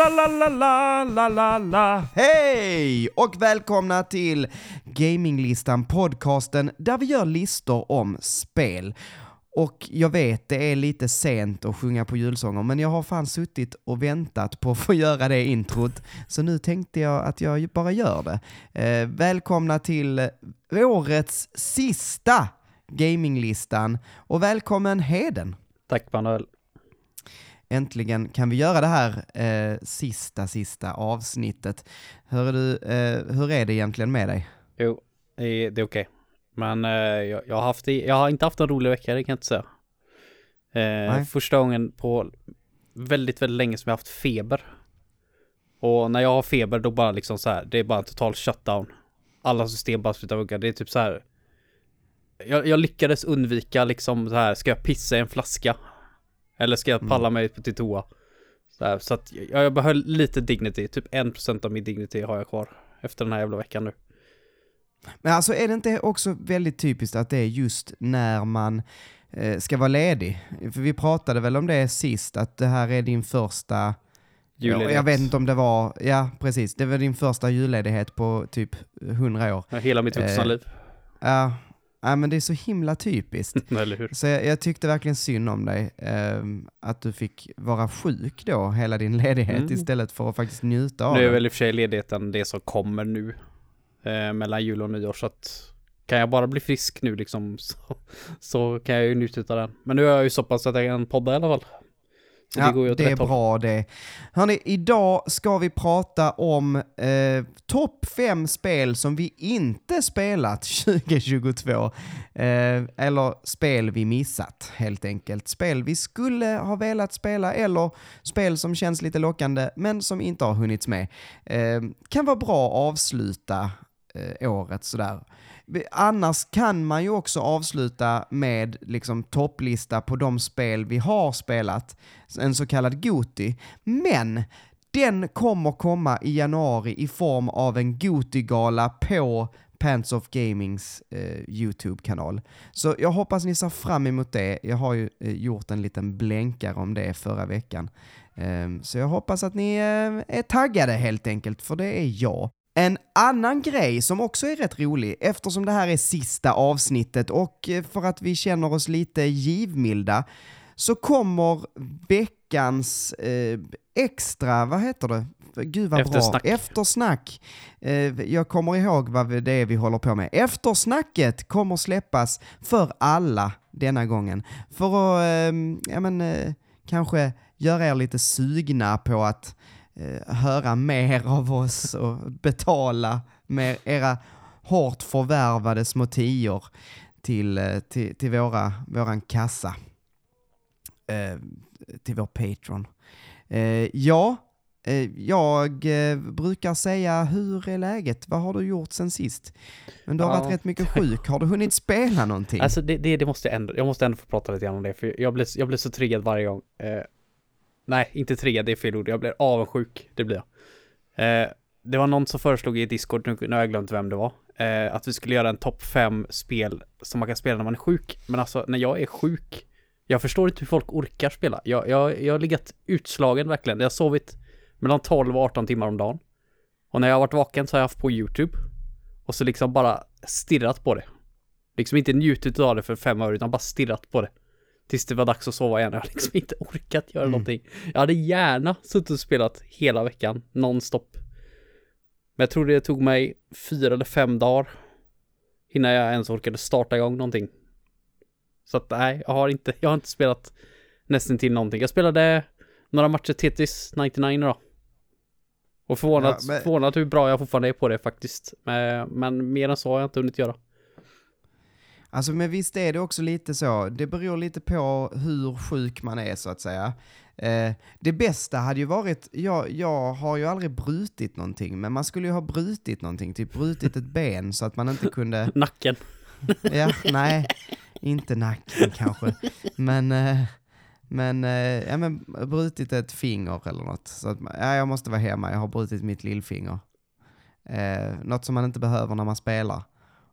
La la la la la la la. Hej och välkomna till Gaminglistan podcasten där vi gör listor om spel. Och jag vet det är lite sent att sjunga på julsånger men jag har fan suttit och väntat på att få göra det introt. Så nu tänkte jag att jag bara gör det. Eh, välkomna till årets sista Gaminglistan och välkommen Heden. Tack Manuel. Äntligen kan vi göra det här eh, sista, sista avsnittet. Hör du, eh, hur är det egentligen med dig? Jo, det är, okej. Men eh, jag, jag, har haft, jag har inte haft en rolig vecka, det kan jag inte säga. Eh, första gången på väldigt, väldigt länge som jag haft feber. Och när jag har feber då bara liksom så här, det är bara en total shutdown. Alla system bara slutar funka. Det är typ så här. Jag, jag lyckades undvika liksom så här, ska jag pissa i en flaska? Eller ska jag palla mm. mig till toa? Så, här, så att jag, jag behöll lite dignity, typ en procent av min dignity har jag kvar efter den här jävla veckan nu. Men alltså är det inte också väldigt typiskt att det är just när man eh, ska vara ledig? För vi pratade väl om det sist, att det här är din första Julledighet. Jag vet inte om det var, ja precis, det var din första julledighet på typ hundra år. Ja, hela mitt vuxna eh, liv. Ja, Ja, men det är så himla typiskt. Så jag, jag tyckte verkligen synd om dig. Eh, att du fick vara sjuk då, hela din ledighet, mm. istället för att faktiskt njuta av det. Nu är väl i och för sig ledigheten det som kommer nu. Eh, mellan jul och nyår, så att kan jag bara bli frisk nu liksom så, så kan jag ju njuta av den. Men nu är jag ju så pass att jag kan podda i alla fall. Så ja, det, det är bra det. Hörni, idag ska vi prata om eh, topp fem spel som vi inte spelat 2022. Eh, eller spel vi missat, helt enkelt. Spel vi skulle ha velat spela eller spel som känns lite lockande men som inte har hunnits med. Eh, kan vara bra att avsluta eh, året sådär annars kan man ju också avsluta med liksom topplista på de spel vi har spelat, en så kallad Goti. Men den kommer komma i januari i form av en Goti-gala på Pants of Gamings eh, YouTube-kanal. Så jag hoppas ni ser fram emot det. Jag har ju eh, gjort en liten blänkare om det förra veckan. Eh, så jag hoppas att ni eh, är taggade helt enkelt, för det är jag. En annan grej som också är rätt rolig, eftersom det här är sista avsnittet och eh, för att vi känner oss lite givmilda, så kommer veckans eh, extra, vad heter det? Gud vad Eftersnack. bra. Eftersnack. Eh, jag kommer ihåg vad det är vi håller på med. Eftersnacket kommer släppas för alla denna gången. För att, eh, ja men, eh, kanske göra er lite sugna på att eh, höra mer av oss och betala med era hårt förvärvade små tior till, eh, till, till våra, våran kassa. Eh, till vår Patreon. Eh, ja, eh, jag brukar säga, hur är läget? Vad har du gjort sen sist? Men du har ja. varit rätt mycket sjuk. Har du hunnit spela någonting? Alltså det, det, det måste jag ändå, jag måste ändå få prata lite grann om det, för jag blir, jag blir så triggad varje gång. Nej, inte tre, det är fel ord. Jag blir avundsjuk, det blir jag. Eh, det var någon som föreslog i Discord, nu, nu har jag glömt vem det var, eh, att vi skulle göra en topp fem spel som man kan spela när man är sjuk. Men alltså, när jag är sjuk, jag förstår inte hur folk orkar spela. Jag, jag, jag har legat utslagen verkligen. Jag har sovit mellan 12 och 18 timmar om dagen. Och när jag har varit vaken så har jag haft på YouTube. Och så liksom bara stirrat på det. Liksom inte njutit av det för fem år utan bara stirrat på det. Tills det var dags att sova igen. Jag har liksom inte orkat göra mm. någonting. Jag hade gärna suttit och spelat hela veckan, nonstop. Men jag tror det tog mig fyra eller fem dagar innan jag ens orkade starta igång någonting. Så att nej, jag har inte, jag har inte spelat nästan till någonting. Jag spelade några matcher Tetris 99 då. Och förvånat, ja, men... förvånat hur bra jag fortfarande är på det faktiskt. Men, men mer än så har jag inte hunnit göra. Alltså men visst är det också lite så, det beror lite på hur sjuk man är så att säga. Eh, det bästa hade ju varit, jag, jag har ju aldrig brutit någonting, men man skulle ju ha brutit någonting, typ brutit ett ben så att man inte kunde... Nacken. ja, nej, inte nacken kanske. Men, eh, men, eh, ja men brutit ett finger eller något. Så att, ja, jag måste vara hemma, jag har brutit mitt lillfinger. Eh, något som man inte behöver när man spelar.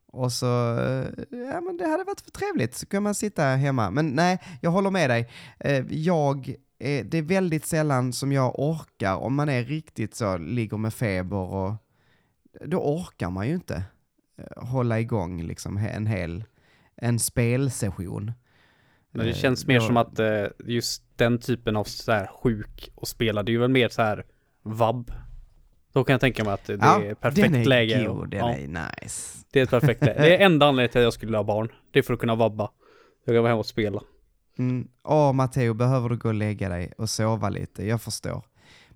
Och så, eh, ja men det hade varit för trevligt, så kan man sitta hemma. Men nej, jag håller med dig. Eh, jag det är väldigt sällan som jag orkar, om man är riktigt så, ligger med feber och då orkar man ju inte eh, hålla igång liksom en hel, en spelsession. Men det känns mer som att just den typen av så här sjuk och spela, det är ju väl mer så här vabb. Då kan jag tänka mig att det ja, är perfekt den är läge. God, den ja. är nice. Det är ett perfekt läge. Det är enda anledningen till att jag skulle ha barn. Det är för att kunna vabba. Jag kan vara hemma och spela. Mm. Åh, Matteo, behöver du gå och lägga dig och sova lite? Jag förstår.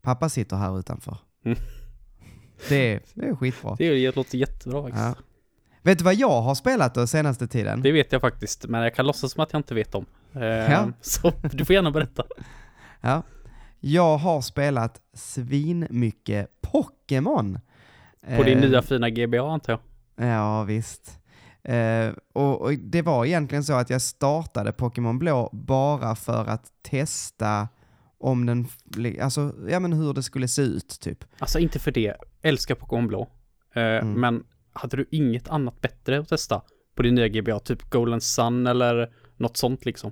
Pappa sitter här utanför. Mm. Det, är, det är skitbra. Det låter jättebra faktiskt. Ja. Vet du vad jag har spelat då senaste tiden? Det vet jag faktiskt, men jag kan låtsas som att jag inte vet om. Eh, ja. Så du får gärna berätta. Ja. Jag har spelat svinmycket Pokémon. På din eh, nya fina GBA antar jag? Ja, visst. Eh, och, och, det var egentligen så att jag startade Pokémon Blå bara för att testa om den, alltså, ja men hur det skulle se ut typ. Alltså inte för det, älskar Pokémon Blå. Eh, mm. Men hade du inget annat bättre att testa på din nya GBA? Typ Golden Sun eller något sånt liksom?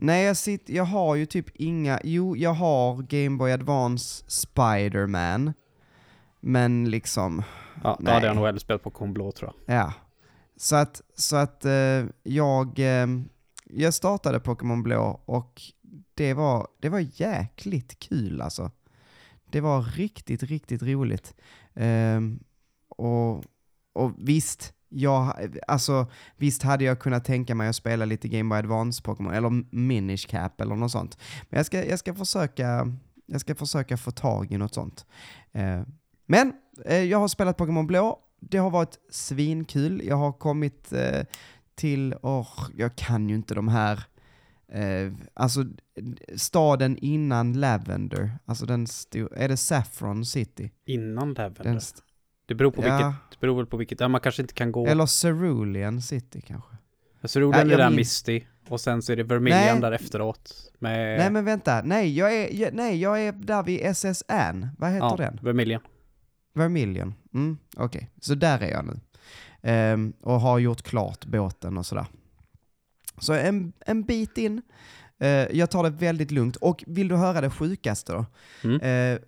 Nej, jag, sitter, jag har ju typ inga, jo jag har Game Boy Advance Spider-Man. Men liksom, Ja, då nej. hade jag nog hellre spelat Pokémon Blå tror jag. Ja. Så att, så att eh, jag, eh, jag startade Pokémon Blå och det var, det var jäkligt kul alltså. Det var riktigt, riktigt roligt. Eh, och, och visst, jag, alltså, visst hade jag kunnat tänka mig att spela lite Game Boy Advance Pokémon, eller Minish Cap eller något sånt. Men jag ska, jag ska, försöka, jag ska försöka få tag i något sånt. Eh, men eh, jag har spelat Pokémon Blå, det har varit svinkul. Jag har kommit eh, till, oh, jag kan ju inte de här, eh, alltså staden innan Lavender, alltså den, är det Saffron City? Innan Lavender? Det beror på ja. vilket, det beror på vilket, ja man kanske inte kan gå. Eller Cerulean City kanske. Cerulean ja, är där Misty, och sen så är det Vermilion nej. där efteråt. Med... Nej men vänta, nej jag är, jag, nej jag är där vid SSN, vad heter ja, den? Vermilion. Vermilion, mm, okej. Okay. Så där är jag nu. Um, och har gjort klart båten och sådär. Så en, en bit in. Uh, jag tar det väldigt lugnt. Och vill du höra det sjukaste då? Mm. Uh,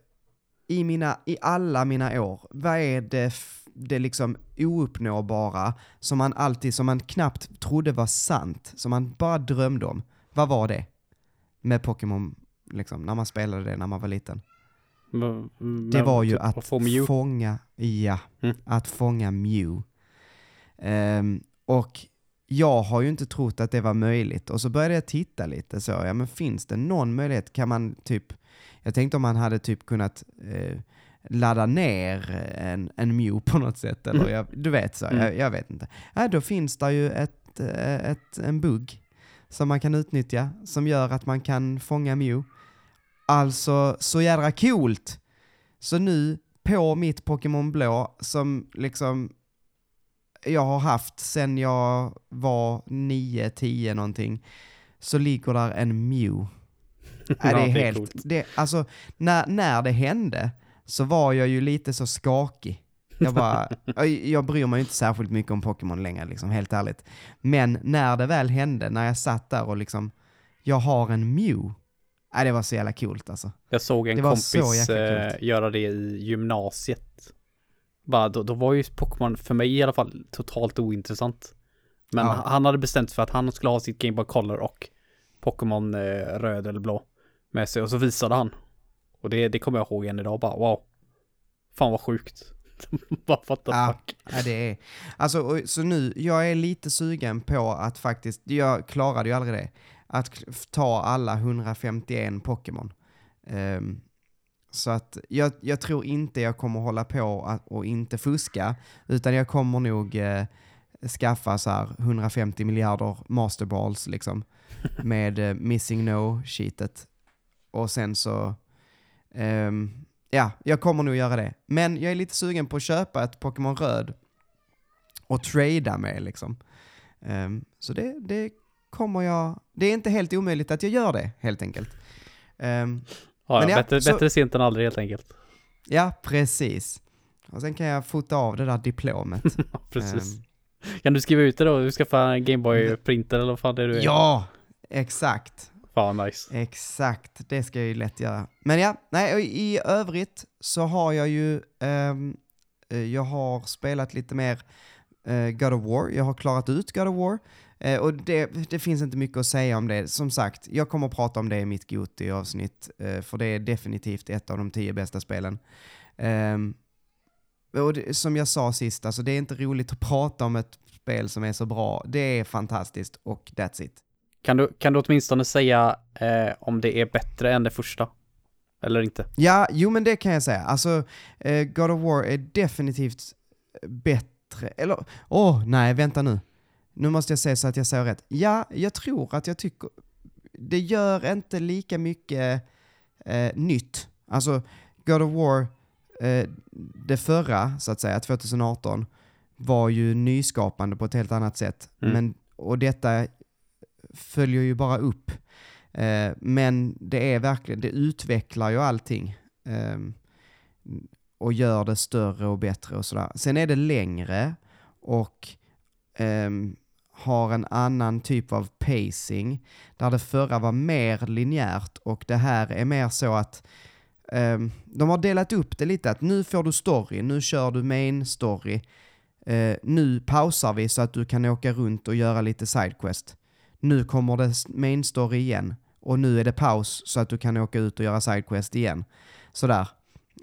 i, mina, I alla mina år, vad är det, det liksom ouppnåbara som man alltid, som man knappt trodde var sant, som man bara drömde om? Vad var det? Med Pokémon, liksom, när man spelade det när man var liten. Men, det var ju typ att fånga, ja, mm. att fånga Mew. Um, och jag har ju inte trott att det var möjligt och så började jag titta lite så, ja men finns det någon möjlighet, kan man typ, jag tänkte om man hade typ kunnat eh, ladda ner en, en Mew på något sätt, eller mm. jag, du vet så, mm. jag, jag, vet inte. Ja, då finns det ju ett, eh, ett, en bugg som man kan utnyttja, som gör att man kan fånga Mew. Alltså, så jädra coolt! Så nu, på mitt Pokémon Blå, som liksom jag har haft sen jag var 9-10 någonting, så ligger där en Mew. ja, det är helt, det, alltså när, när det hände så var jag ju lite så skakig. Jag bara, jag bryr mig inte särskilt mycket om Pokémon längre liksom, helt ärligt. Men när det väl hände, när jag satt där och liksom, jag har en Mew. Nej, det var så jävla coolt alltså. Jag såg en kompis äh, göra det i gymnasiet. Bara, då, då var ju Pokémon för mig i alla fall totalt ointressant. Men ja. han hade bestämt sig för att han skulle ha sitt Game Boy Color och Pokémon eh, röd eller blå med sig och så visade han. Och det, det kommer jag ihåg än idag bara wow. Fan vad sjukt. bara the ja, fuck. Ja, det är. Alltså, så nu, jag är lite sugen på att faktiskt, jag klarade ju aldrig det, att ta alla 151 Pokémon. Um, så att jag, jag, tror inte jag kommer hålla på att, och inte fuska, utan jag kommer nog eh, skaffa så här 150 miljarder masterballs liksom med eh, missing no-sheetet. Och sen så, um, ja, jag kommer nog göra det. Men jag är lite sugen på att köpa ett Pokémon Röd och trada med liksom. Um, så det, det kommer jag, det är inte helt omöjligt att jag gör det helt enkelt. Um, Ja, ja, bättre, så, bättre sent än aldrig helt enkelt. Ja, precis. Och sen kan jag fota av det där diplomet. precis. Um, kan du skriva ut det då? Du skaffar en Gameboy-printer eller vad fan det är du Ja, exakt. Fan nice. Exakt, det ska jag ju lätt göra. Men ja, nej, i övrigt så har jag ju, um, jag har spelat lite mer uh, God of War, jag har klarat ut God of War. Uh, och det, det, finns inte mycket att säga om det. Som sagt, jag kommer att prata om det i mitt Goti-avsnitt, uh, för det är definitivt ett av de tio bästa spelen. Um, och det, som jag sa sist, alltså det är inte roligt att prata om ett spel som är så bra. Det är fantastiskt och that's it. Kan du, kan du åtminstone säga eh, om det är bättre än det första? Eller inte? Ja, jo men det kan jag säga. Alltså, eh, God of War är definitivt bättre. Eller, åh, oh, nej, vänta nu. Nu måste jag säga så att jag säger rätt. Ja, jag tror att jag tycker, det gör inte lika mycket eh, nytt. Alltså, God of War, eh, det förra, så att säga, 2018, var ju nyskapande på ett helt annat sätt. Mm. Men, och detta följer ju bara upp. Eh, men det är verkligen, det utvecklar ju allting. Eh, och gör det större och bättre och sådär. Sen är det längre och eh, har en annan typ av pacing. Där det förra var mer linjärt och det här är mer så att ehm, de har delat upp det lite, att nu får du story, nu kör du main story. Uh, nu pausar vi så att du kan åka runt och göra lite sidequest nu kommer det main story igen och nu är det paus så att du kan åka ut och göra sidequest igen. Sådär.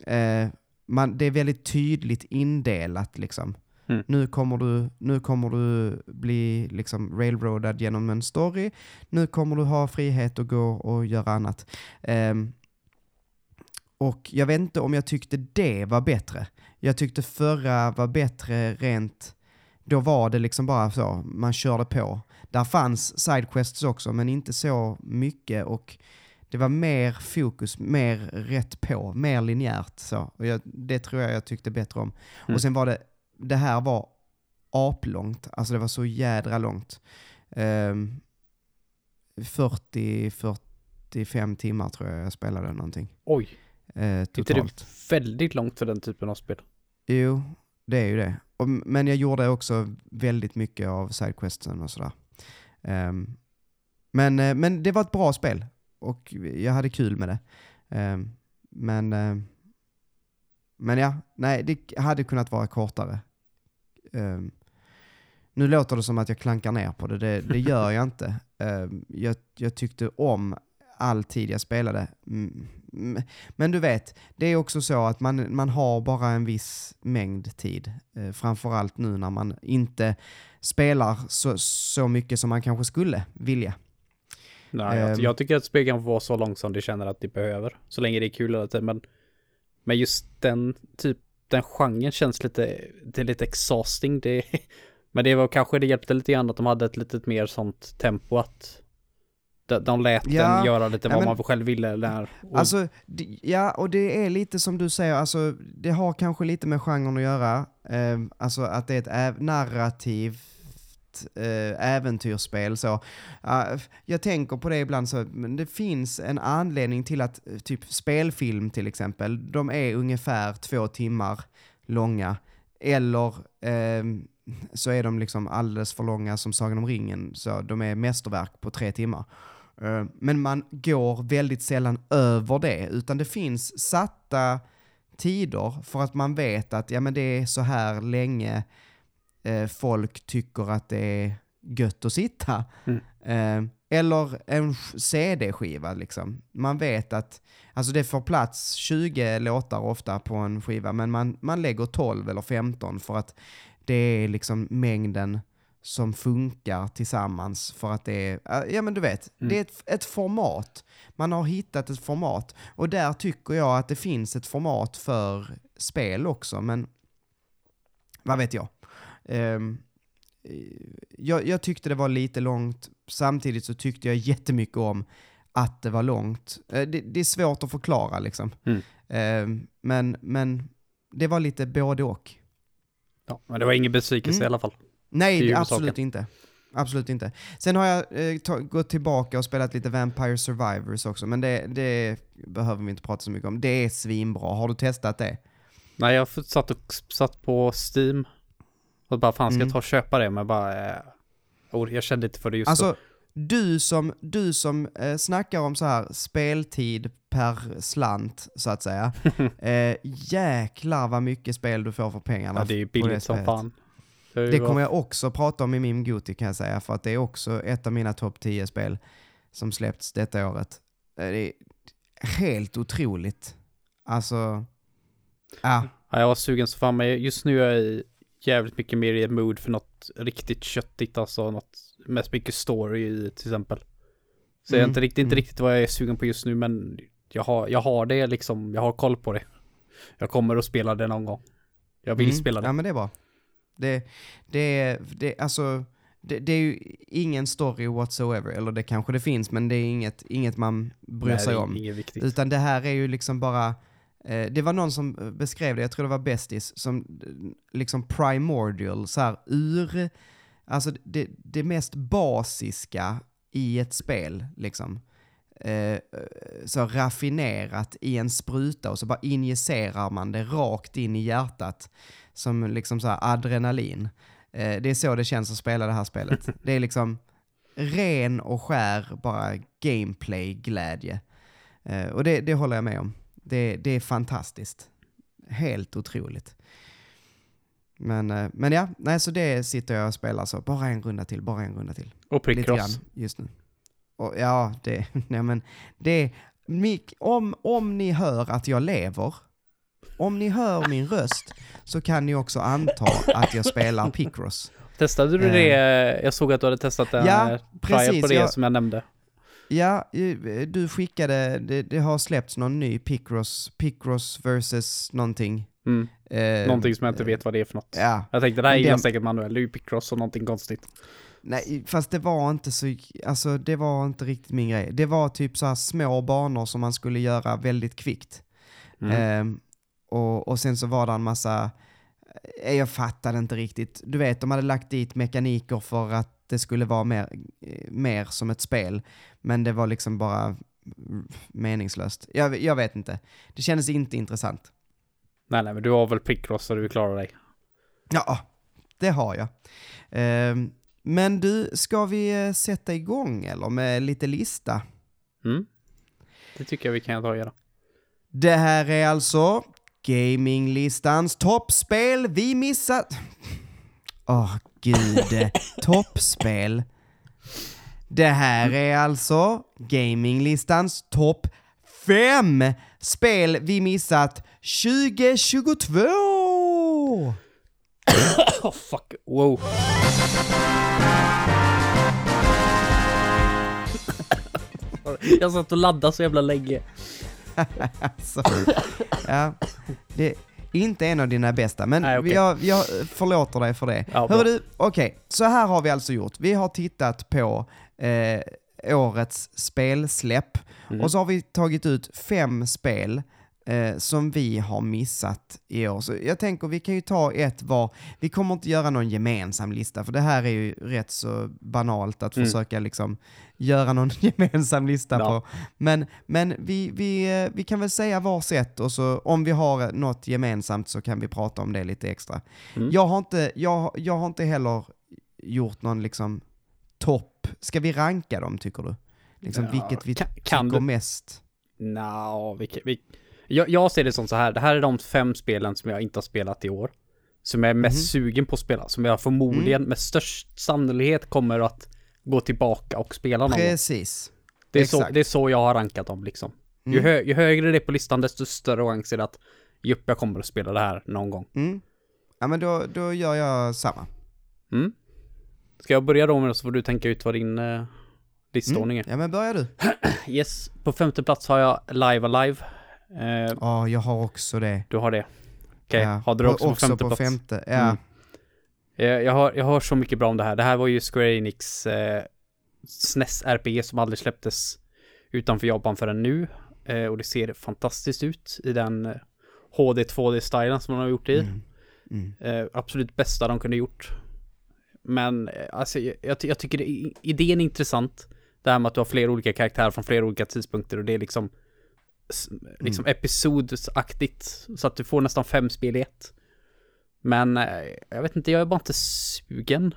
Eh, man, det är väldigt tydligt indelat liksom. Mm. Nu, kommer du, nu kommer du bli liksom railroadad genom en story. Nu kommer du ha frihet att gå och göra annat. Eh, och jag vet inte om jag tyckte det var bättre. Jag tyckte förra var bättre rent, då var det liksom bara så, man körde på. Där fanns sidequests också, men inte så mycket och det var mer fokus, mer rätt på, mer linjärt så. Och jag, det tror jag jag tyckte bättre om. Mm. Och sen var det, det här var aplångt, alltså det var så jädra långt. Um, 40-45 timmar tror jag jag spelade någonting. Oj! Uh, totalt. Inte det väldigt långt för den typen av spel? Jo, det är ju det. Och, men jag gjorde också väldigt mycket av sidequesten och sådär. Um, men, uh, men det var ett bra spel och jag hade kul med det. Um, men, uh, men ja, nej, det hade kunnat vara kortare. Um, nu låter det som att jag klankar ner på det, det, det gör jag inte. jag, jag tyckte om all tid jag spelade. Mm. Men du vet, det är också så att man, man har bara en viss mängd tid. Eh, framförallt nu när man inte spelar så, så mycket som man kanske skulle vilja. Nej, um, jag tycker att spel kan få vara så långt som det känner att det behöver. Så länge det är kul hela tiden. Men, men just den typ, den genren känns lite, det är lite exhausting. Det, men det var kanske, det hjälpte lite grann att de hade ett lite mer sånt tempo att de, de lät ja, den göra lite vad ja, men, man själv ville där. Och... Alltså, ja, och det är lite som du säger, alltså, det har kanske lite med genren att göra. Eh, alltså att det är ett narrativt eh, äventyrsspel. Så, jag tänker på det ibland, så, men det finns en anledning till att typ spelfilm till exempel, de är ungefär två timmar långa. Eller eh, så är de liksom alldeles för långa som Sagan om ringen, så de är mästerverk på tre timmar. Eh, men man går väldigt sällan över det, utan det finns satta tider för att man vet att ja, men det är så här länge eh, folk tycker att det är gött att sitta. Mm. Eh, eller en CD-skiva liksom. Man vet att, alltså det får plats 20 låtar ofta på en skiva, men man, man lägger 12 eller 15 för att det är liksom mängden som funkar tillsammans för att det är, ja men du vet, mm. det är ett, ett, format. Man har hittat ett format och där tycker jag att det finns ett format för spel också, men vad vet jag. Um, jag, jag, tyckte det var lite långt, samtidigt så tyckte jag jättemycket om att det var långt. Uh, det, det, är svårt att förklara liksom. Mm. Uh, men, men det var lite både och. Ja, men det var ingen besvikelse mm. i alla fall. Nej, absolut inte. Absolut inte. Sen har jag eh, gått tillbaka och spelat lite Vampire Survivors också, men det, det, behöver vi inte prata så mycket om. Det är svinbra. Har du testat det? Nej, jag satt, och, satt på Steam och bara fan ska mm. jag ta och köpa det, men bara... Eh, oh, jag kände inte för det just alltså, då. du som, du som eh, snackar om så här speltid per slant, så att säga. eh, jäklar vad mycket spel du får för pengarna. Ja, det är ju billigt som fan. Det, kommer jag också prata om i min Goti kan jag säga, för att det är också ett av mina topp 10 spel som släppts detta året. Det är helt otroligt. Alltså, ja. ja jag var sugen så fan, men just nu är jag jävligt mycket mer i mood för något riktigt köttigt, alltså något mest mycket story i till exempel. Så mm. jag är inte riktigt, inte mm. riktigt vad jag är sugen på just nu, men jag har, jag har det liksom, jag har koll på det. Jag kommer att spela det någon gång. Jag vill mm. spela det. Ja men det är bra. Det, det, det, alltså, det, det, är ju ingen story whatsoever, eller det kanske det finns, men det är inget, inget man bryr Nej, sig om. Utan det här är ju liksom bara, eh, det var någon som beskrev det, jag tror det var Bestis, som liksom primordial, så här ur, alltså det, det mest basiska i ett spel, liksom. Eh, så raffinerat i en spruta och så bara injicerar man det rakt in i hjärtat som liksom så adrenalin. Eh, det är så det känns att spela det här spelet. Det är liksom ren och skär bara gameplay-glädje. Eh, och det, det håller jag med om. Det, det är fantastiskt. Helt otroligt. Men, eh, men ja, nej, så det sitter jag och spelar så. Bara en runda till, bara en runda till. Och prickcross. just nu. Och, ja, det, nej men, det, om, om ni hör att jag lever, om ni hör min röst, så kan ni också anta att jag spelar Picross. Testade du det? Eh. Jag såg att du hade testat en ja, precis, på det jag, som jag nämnde. Ja, du skickade, det, det har släppts någon ny Picross, Picross versus någonting. Mm. Eh, någonting som jag inte vet vad det är för något. Ja. Jag tänkte det här är den, säkert manuell, det är ju Picross och någonting konstigt. Nej, fast det var inte så, alltså det var inte riktigt min grej. Det var typ så här små banor som man skulle göra väldigt kvickt. Mm. Eh, och, och sen så var det en massa, eh, jag fattade inte riktigt. Du vet, de hade lagt dit mekaniker för att det skulle vara mer, eh, mer som ett spel. Men det var liksom bara meningslöst. Jag, jag vet inte. Det kändes inte intressant. Nej, nej, men du har väl pickross så du klarar dig? Ja, det har jag. Eh, men du, ska vi eh, sätta igång eller med lite lista? Mm. Det tycker jag vi kan ta och göra. Det här är alltså Gaminglistans toppspel vi missat. Åh oh, gud, toppspel. Det här är alltså Gaminglistans topp 5 spel vi missat 2022! oh fuck, wow. Jag satt och laddade så jävla länge. alltså, ja, det är inte en av dina bästa, men Nej, okay. jag, jag förlåter dig för det. Ja, Hör du, okej, okay, så här har vi alltså gjort. Vi har tittat på eh, årets spelsläpp mm. och så har vi tagit ut fem spel eh, som vi har missat i år. Så jag tänker vi kan ju ta ett var. Vi kommer inte göra någon gemensam lista, för det här är ju rätt så banalt att mm. försöka liksom göra någon gemensam lista ja. på. Men, men vi, vi, eh, vi kan väl säga varsitt och så om vi har något gemensamt så kan vi prata om det lite extra. Mm. Jag, har inte, jag, jag har inte heller gjort någon liksom topp. Ska vi ranka dem tycker du? Liksom ja, vilket vi kan, kan tycker du? mest? Nja, no, vi, vi, jag, jag ser det som så här, det här är de fem spelen som jag inte har spelat i år. Som jag är mest mm. sugen på att spela, som jag förmodligen mm. med störst sannolikhet kommer att gå tillbaka och spela någon Precis. Det är, så, det är så jag har rankat dem liksom. Mm. Ju, hö, ju, högre det är på listan, desto större chans är det att jupp, jag kommer att spela det här någon gång. Mm. Ja men då, då gör jag samma. Mm. Ska jag börja då med det så får du tänka ut vad din uh, listordning är. Mm. Ja men börja du. yes, på femte plats har jag Live Alive. Eh, ja, uh, jag har också det. Du har det? Okej, okay. ja. har du också, också på femte på plats? femte, ja. Mm. Jag, jag, har, jag har så mycket bra om det här. Det här var ju Square Enix eh, SNES-RPG som aldrig släpptes utanför Japan förrän nu. Eh, och det ser fantastiskt ut i den eh, HD 2D-stilen som de har gjort det i. Mm. Mm. Eh, absolut bästa de kunde gjort. Men eh, alltså, jag, jag tycker det, idén är intressant. Det här med att du har flera olika karaktärer från flera olika tidpunkter och det är liksom liksom mm. episodsaktigt. Så att du får nästan fem spel i ett. Men eh, jag vet inte, jag är bara inte sugen.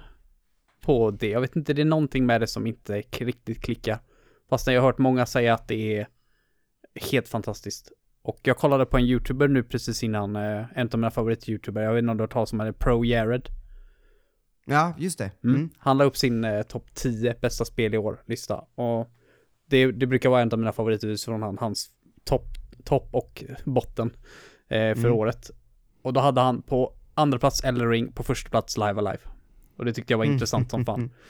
på det. Jag vet inte, det är någonting med det som inte riktigt klickar. Fast jag har hört många säga att det är helt fantastiskt. Och jag kollade på en youtuber nu precis innan, eh, en av mina favorit-youtuber, jag vet inte om du har talat om henne, Pro Jared. Ja, just det. Mm. Mm. Han la upp sin eh, topp 10 bästa spel i år-lista. Och det, det, brukar vara en av mina favoriter från han, hans topp top och botten eh, för mm. året. Och då hade han på andra plats Ring, på första plats Live Alive. Och det tyckte jag var mm. intressant som fan.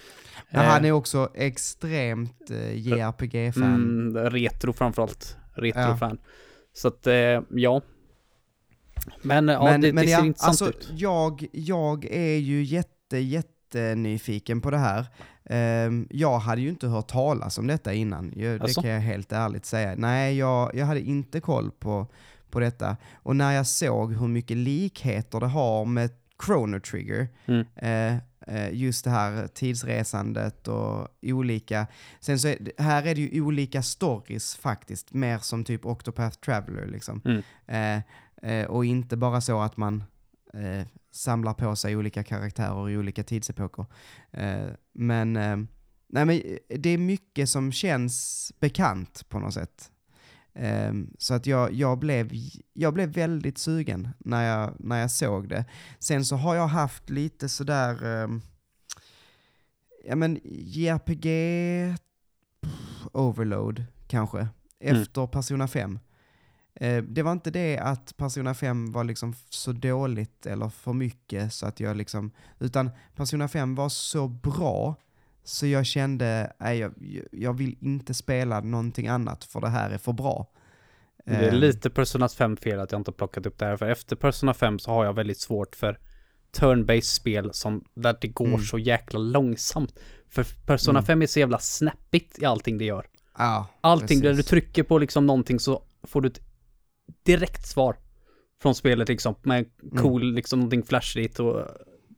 Ja, han är också extremt eh, JRPG-fan. Mm, retro framförallt. Retro-fan. Ja. Så att, eh, ja. Men, ja, men, det, men det ser ja, intressant alltså, ut. Jag, jag är ju jätte, jättenyfiken på det här. Um, jag hade ju inte hört talas om detta innan, jag, alltså? det kan jag helt ärligt säga. Nej, jag, jag hade inte koll på, på detta. Och när jag såg hur mycket likheter det har med Chrono Trigger, mm. eh, eh just det här tidsresandet och olika, sen så är, här är det ju olika stories faktiskt, mer som typ Octopath Traveler liksom. Mm. Eh, eh, och inte bara så att man eh, samlar på sig olika karaktärer i olika tidsepoker. Eh, men, eh, nej, men det är mycket som känns bekant på något sätt. Eh, så att jag, jag, blev, jag blev väldigt sugen när jag, när jag såg det. Sen så har jag haft lite sådär, ehm, ja men JRPG overload kanske, mm. efter mm. Persona 5. Eh, det var inte det att Persona 5 var liksom så dåligt eller för mycket så att jag liksom, utan Persona 5 var så bra så jag kände, nej jag, jag vill inte spela någonting annat för det här är för bra. Det är ehm. lite Persona 5 fel att jag inte plockat upp det här, för efter Persona 5 så har jag väldigt svårt för turn-based spel som, där det går mm. så jäkla långsamt. För Persona mm. 5 är så jävla snappigt i allting det gör. Ja, allting, precis. där du trycker på liksom någonting så får du ett direkt svar från spelet liksom, med cool, mm. liksom någonting flashigt och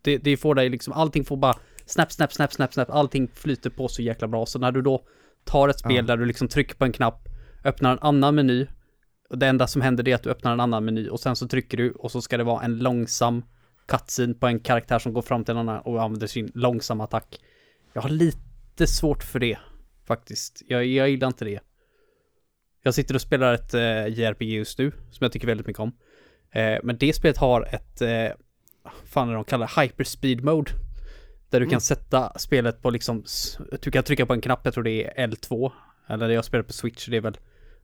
det, det får dig liksom, allting får bara snap, snap, snap, snap, snap, allting flyter på så jäkla bra. Så när du då tar ett spel ja. där du liksom trycker på en knapp, öppnar en annan meny, och det enda som händer är att du öppnar en annan meny och sen så trycker du och så ska det vara en långsam cutscene på en karaktär som går fram till en annan och använder sin långsamma attack. Jag har lite svårt för det, faktiskt. Jag, jag gillar inte det. Jag sitter och spelar ett eh, JRPG just nu, som jag tycker väldigt mycket om. Eh, men det spelet har ett, eh, fan är de kallar hyperspeed mode. Där du mm. kan sätta spelet på liksom, du kan trycka på en knapp, jag tror det är L2. Eller det jag spelar på Switch, det är väl,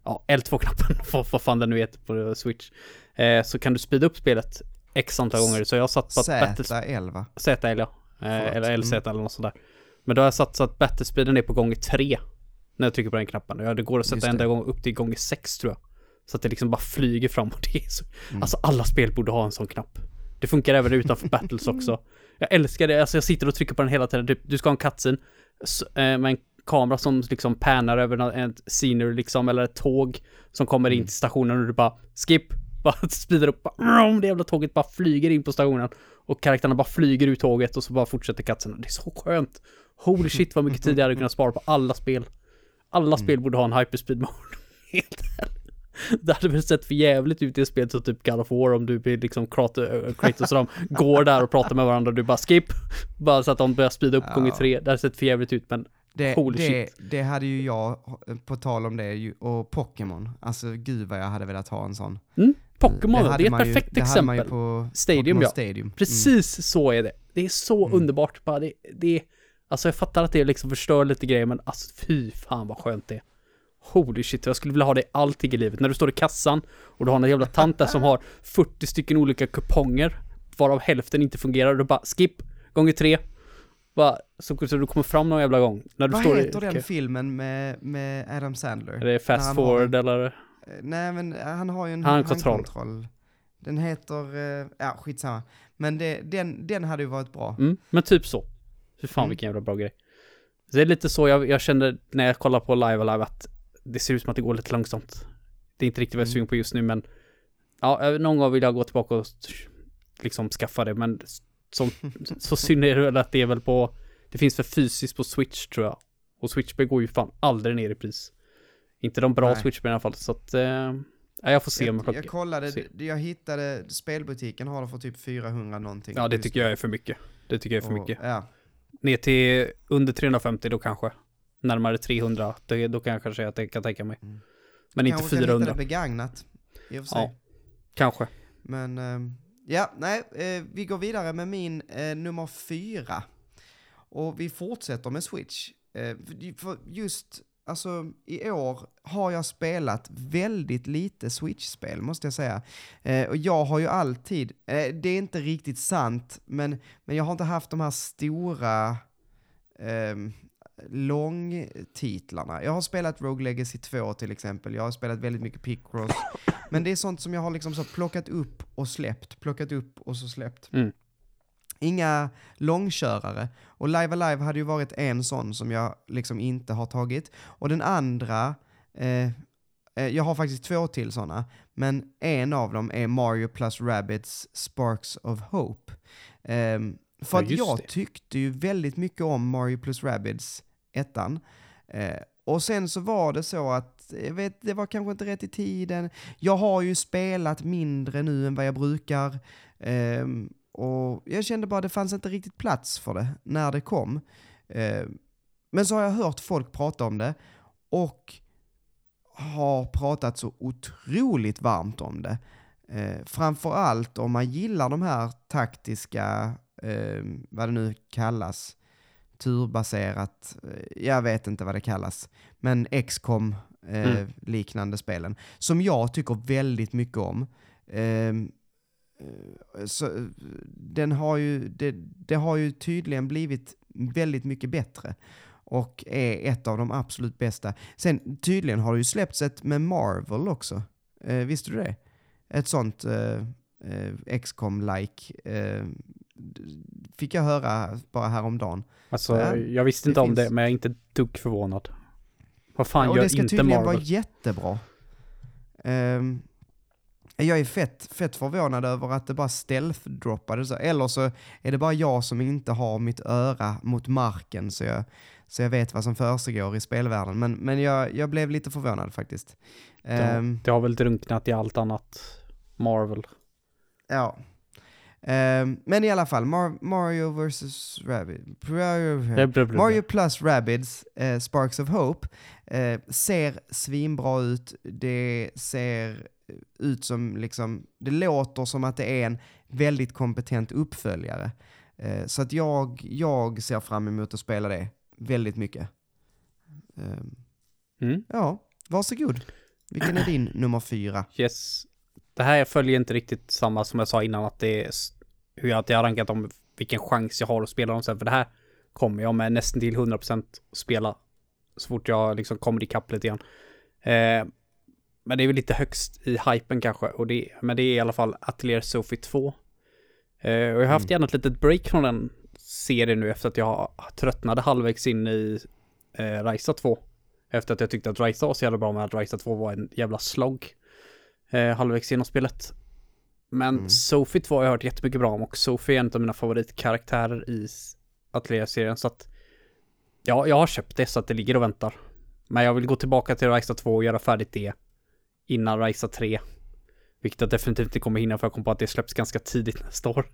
ja, L2-knappen, vad fan den nu heter på Switch. Eh, så kan du speeda upp spelet x antal gånger. Så jag har satt på att ZL va? ZL ja. Eh, eller LZ mm. eller något sånt där. Men då har jag satt så att battlespeeden är på gånger 3 när jag trycker på den knappen. Ja, det går att sätta ända gång upp till gånger sex tror jag. Så att det liksom bara flyger fram och det är så... Mm. Alltså alla spel borde ha en sån knapp. Det funkar även utanför battles också. Jag älskar det, alltså jag sitter och trycker på den hela tiden. Du, du ska ha en cutscene eh, med en kamera som liksom pannar över en scenery liksom, eller ett tåg som kommer in mm. till stationen och du bara skip, bara speedar upp, bara, det jävla tåget bara flyger in på stationen och karaktärerna bara flyger ut tåget och så bara fortsätter cutscenen. Det är så skönt. Holy shit vad mycket tid jag hade kunnat spara på alla spel. Alla mm. spel borde ha en hyperspeed mode. Helt Det hade väl sett för jävligt ut i ett spel som typ God of War om du blir liksom Kratos och de går där och pratar med varandra och du bara skip. Bara så att de börjar speeda upp ja. gånger tre. Det hade sett för jävligt ut men det, holy det, shit. Det hade ju jag, på tal om det, och Pokémon. Alltså gud vad jag hade velat ha en sån. Mm. Pokémon, det, det, är ett perfekt ju, exempel. på Stadium Pokemon ja. Stadium. Precis mm. så är det. Det är så mm. underbart bara. Det, det är Alltså jag fattar att det liksom förstör lite grejer, men alltså fy fan vad skönt det är. Holy shit, jag skulle vilja ha det i allting i livet. När du står i kassan och du har en jävla tant där som har 40 stycken olika kuponger, varav hälften inte fungerar, och du bara skip, gånger tre. Bara, så, du kommer fram någon jävla gång. När du vad står heter i, den okay. filmen med, med Adam Sandler? Är det Fast Forward har, eller? Nej men han har ju en handkontroll. handkontroll. Den heter, uh, ja skitsamma. Men det, den, den hade ju varit bra. Mm, men typ så. Fy fan mm. vilken jävla bra grej. Så det är lite så jag, jag kände när jag kollar på Live Alive att det ser ut som att det går lite långsamt. Det är inte riktigt vad jag är mm. sugen på just nu men ja, någon gång vill jag gå tillbaka och liksom skaffa det men som, så synd är det väl att det är väl på det finns för fysiskt på Switch tror jag. Och Switch-spel går ju fan aldrig ner i pris. Inte de bra Switch-spelen i alla fall så att eh, Ja, jag får se jag, om jag, jag kollade, se. jag hittade spelbutiken har det för typ 400 någonting. Ja, det tycker jag är för mycket. Det tycker jag är för och, mycket. Ja, ner till under 350 då kanske. Närmare 300, då, då kan jag kanske säga att jag kan tänka mig. Mm. Men inte kanske 400. Kanske begagnat, i och för sig. Ja, kanske. Men, eh, ja, nej, eh, vi går vidare med min eh, nummer fyra. Och vi fortsätter med Switch. Eh, just alltså i år har jag spelat väldigt lite Switch-spel, måste jag säga. Eh, och jag har ju alltid, eh, det är inte riktigt sant, men, men jag har inte haft de här stora eh, långtitlarna. Jag har spelat Rogue Legacy 2 till exempel, jag har spelat väldigt mycket Picross, men det är sånt som jag har liksom så plockat upp och släppt, plockat upp och så släppt. Mm. Inga långkörare. Och Live Alive hade ju varit en sån som jag liksom inte har tagit. Och den andra, eh, eh jag har faktiskt två till sådana, men en av dem är Mario plus Rabbids Sparks of Hope. Eh, för ja, att jag det. tyckte ju väldigt mycket om Mario plus Rabbids ettan. Eh, och sen så var det så att, jag vet, det var kanske inte rätt i tiden. Jag har ju spelat mindre nu än vad jag brukar. Um, och jag kände bara att det fanns inte riktigt plats för det när det kom. Eh, men så har jag hört folk prata om det och har pratat så otroligt varmt om det. Eh, framförallt om man gillar de här taktiska, eh, vad det nu kallas, turbaserat, eh, jag vet inte vad det kallas, men XCOM eh, mm. liknande spelen, som jag tycker väldigt mycket om. Eh, Eh, så, den har ju, det, det har ju tydligen blivit väldigt mycket bättre och är ett av de absolut bästa. Sen tydligen har det ju släppts ett med Marvel också. Eh, visste du det? Ett sånt eh, eh, XCOM-like eh, fick jag höra bara häromdagen. Alltså, ja, jag visste inte det om finns... det, men jag är inte dugg förvånad. Vad fan ja, gör inte Marvel? det ska tydligen vara jättebra. Um, jag är fett, fett förvånad över att det bara stealth-droppade. Eller så är det bara jag som inte har mitt öra mot marken så jag, så jag vet vad som försiggår i spelvärlden. Men, men jag, jag blev lite förvånad faktiskt. Det, um, det har väl drunknat i allt annat Marvel. Ja. Um, men i alla fall, Mar Mario vs. Rabbids. Mario plus Rabbids, uh, Sparks of Hope, uh, ser svinbra ut. Det ser ut som, liksom, det låter som att det är en väldigt kompetent uppföljare. Eh, så att jag, jag ser fram emot att spela det väldigt mycket. Eh, mm. Ja, varsågod. Vilken är din nummer fyra? Yes. Det här följer inte riktigt samma som jag sa innan, att det är hur jag, att jag har rankat om vilken chans jag har att spela dem sen, för det här kommer jag med nästan till 100% spela så fort jag liksom kommer ikapp lite grann. Eh, men det är väl lite högst i hypen kanske. Och det, men det är i alla fall Atelier Sophie 2. Uh, och jag har haft mm. gärna ett litet break från den serien nu efter att jag tröttnade halvvägs in i uh, Raisa 2. Efter att jag tyckte att Raisa var så jävla bra med att Raisa 2 var en jävla slog. Uh, halvvägs genom spelet. Men mm. Sophie 2 har jag hört jättemycket bra om och Sophie är en av mina favoritkaraktärer i Atelier-serien så att Ja, jag har köpt det så att det ligger och väntar. Men jag vill gå tillbaka till Raisa 2 och göra färdigt det innan Risa 3. Vilket jag definitivt inte kommer hinna för jag kom på att det släpps ganska tidigt nästa år.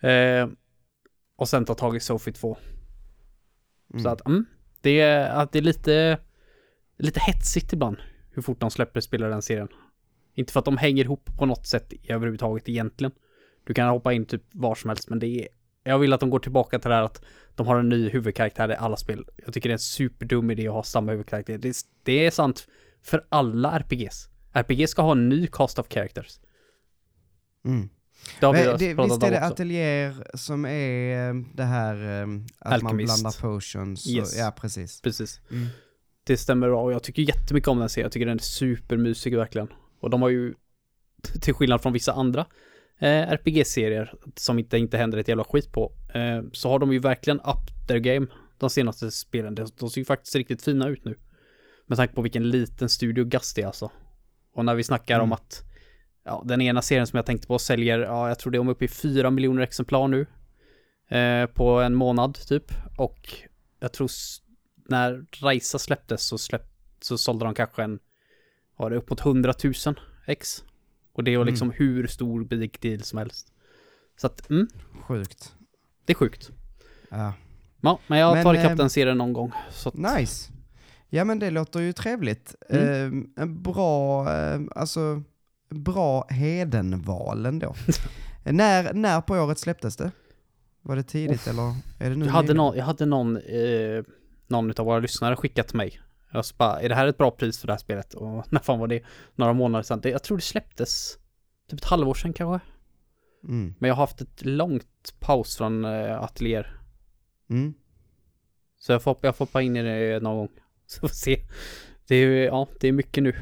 Eh, och sen ta tag i Sophie 2. Mm. Så att, mm, det, är, att det är lite, lite hetsigt ibland hur fort de släpper spela den serien. Inte för att de hänger ihop på något sätt överhuvudtaget egentligen. Du kan hoppa in typ var som helst, men det är... Jag vill att de går tillbaka till det här att de har en ny huvudkaraktär i alla spel. Jag tycker det är en superdum idé att ha samma huvudkaraktär. Det, det är sant för alla RPGs. RPG ska ha en ny cast of characters. Mm. Det Men det, visst är det Atelier som är eh, det här eh, att Alchemist. man blandar potions? Yes. Och, ja, precis. Precis. Mm. Det stämmer bra och jag tycker jättemycket om den serien. Jag tycker den är supermysig verkligen. Och de har ju, till skillnad från vissa andra eh, RPG-serier som inte, inte händer ett jävla skit på, eh, så har de ju verkligen up their game de senaste spelen. De, de ser ju faktiskt riktigt fina ut nu. Med tanke på vilken liten studio Gast är alltså. Och när vi snackar mm. om att ja, den ena serien som jag tänkte på säljer, ja, jag tror det är uppe i fyra miljoner exemplar nu. Eh, på en månad typ. Och jag tror när Raisa släpptes så, släpp, så sålde de kanske en, var det uppåt 100 000 ex. Och det är mm. liksom hur stor big deal som helst. Så att, mm. Sjukt. Det är sjukt. Ja. Ja, men jag har tagit ikapp den serien någon gång. Så att... Nice. Ja men det låter ju trevligt. Mm. Eh, bra, eh, alltså, bra Hedenval ändå. när, när på året släpptes det? Var det tidigt Off. eller är det nu? Jag hade någon, jag hade någon, eh, någon av våra lyssnare skickat till mig. Jag bara, är det här ett bra pris för det här spelet? Och när fan var det? Några månader sedan. Det, jag tror det släpptes typ ett halvår sedan kanske. Mm. Men jag har haft ett långt paus från äh, ateljéer. Mm. Så jag får, jag får hoppa in i det någon gång. Så får se. Det är, ja, det är mycket nu.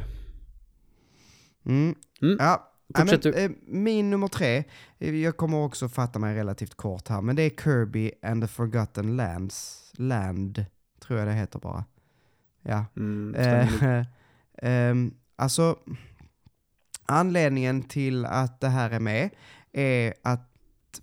Mm. Mm. Ja, Fortsätt du. Eh, min nummer tre, eh, jag kommer också fatta mig relativt kort här, men det är Kirby and the Forgotten Lands. Land, tror jag det heter bara. Ja. Mm, eh, alltså, anledningen till att det här är med är att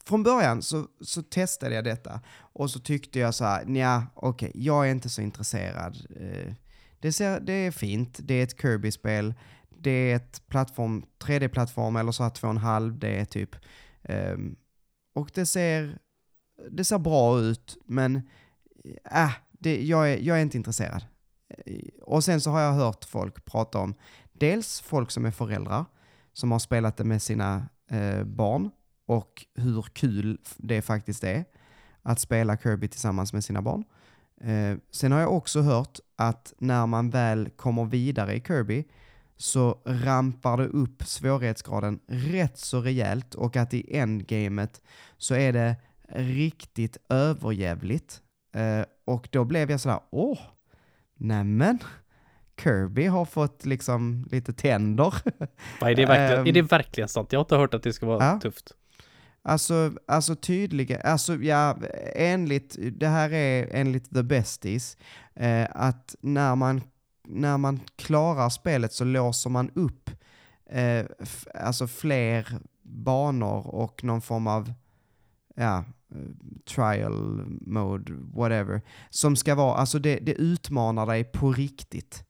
från början så, så testade jag detta och så tyckte jag så här, nja, okej, okay, jag är inte så intresserad. Eh, det, ser, det är fint, det är ett Kirby-spel, det är ett plattform, 3D-plattform eller så här 2,5 D typ. Um, och det ser, det ser bra ut, men eh, äh, det, jag, är, jag är inte intresserad. Eh, och sen så har jag hört folk prata om dels folk som är föräldrar, som har spelat det med sina eh, barn och hur kul det faktiskt är att spela Kirby tillsammans med sina barn. Eh, sen har jag också hört att när man väl kommer vidare i Kirby så rampar det upp svårighetsgraden rätt så rejält och att i endgamet så är det riktigt överjävligt. Eh, och då blev jag sådär, åh, nämen, Kirby har fått liksom lite tänder. är, det verkligen, um, är det verkligen sant? Jag har inte hört att det ska vara ja. tufft. Alltså, alltså tydliga, alltså ja, enligt, det här är enligt The Besties, eh, att när man, när man klarar spelet så låser man upp eh, alltså fler banor och någon form av, ja, trial mode, whatever, som ska vara, alltså det, det utmanar dig på riktigt.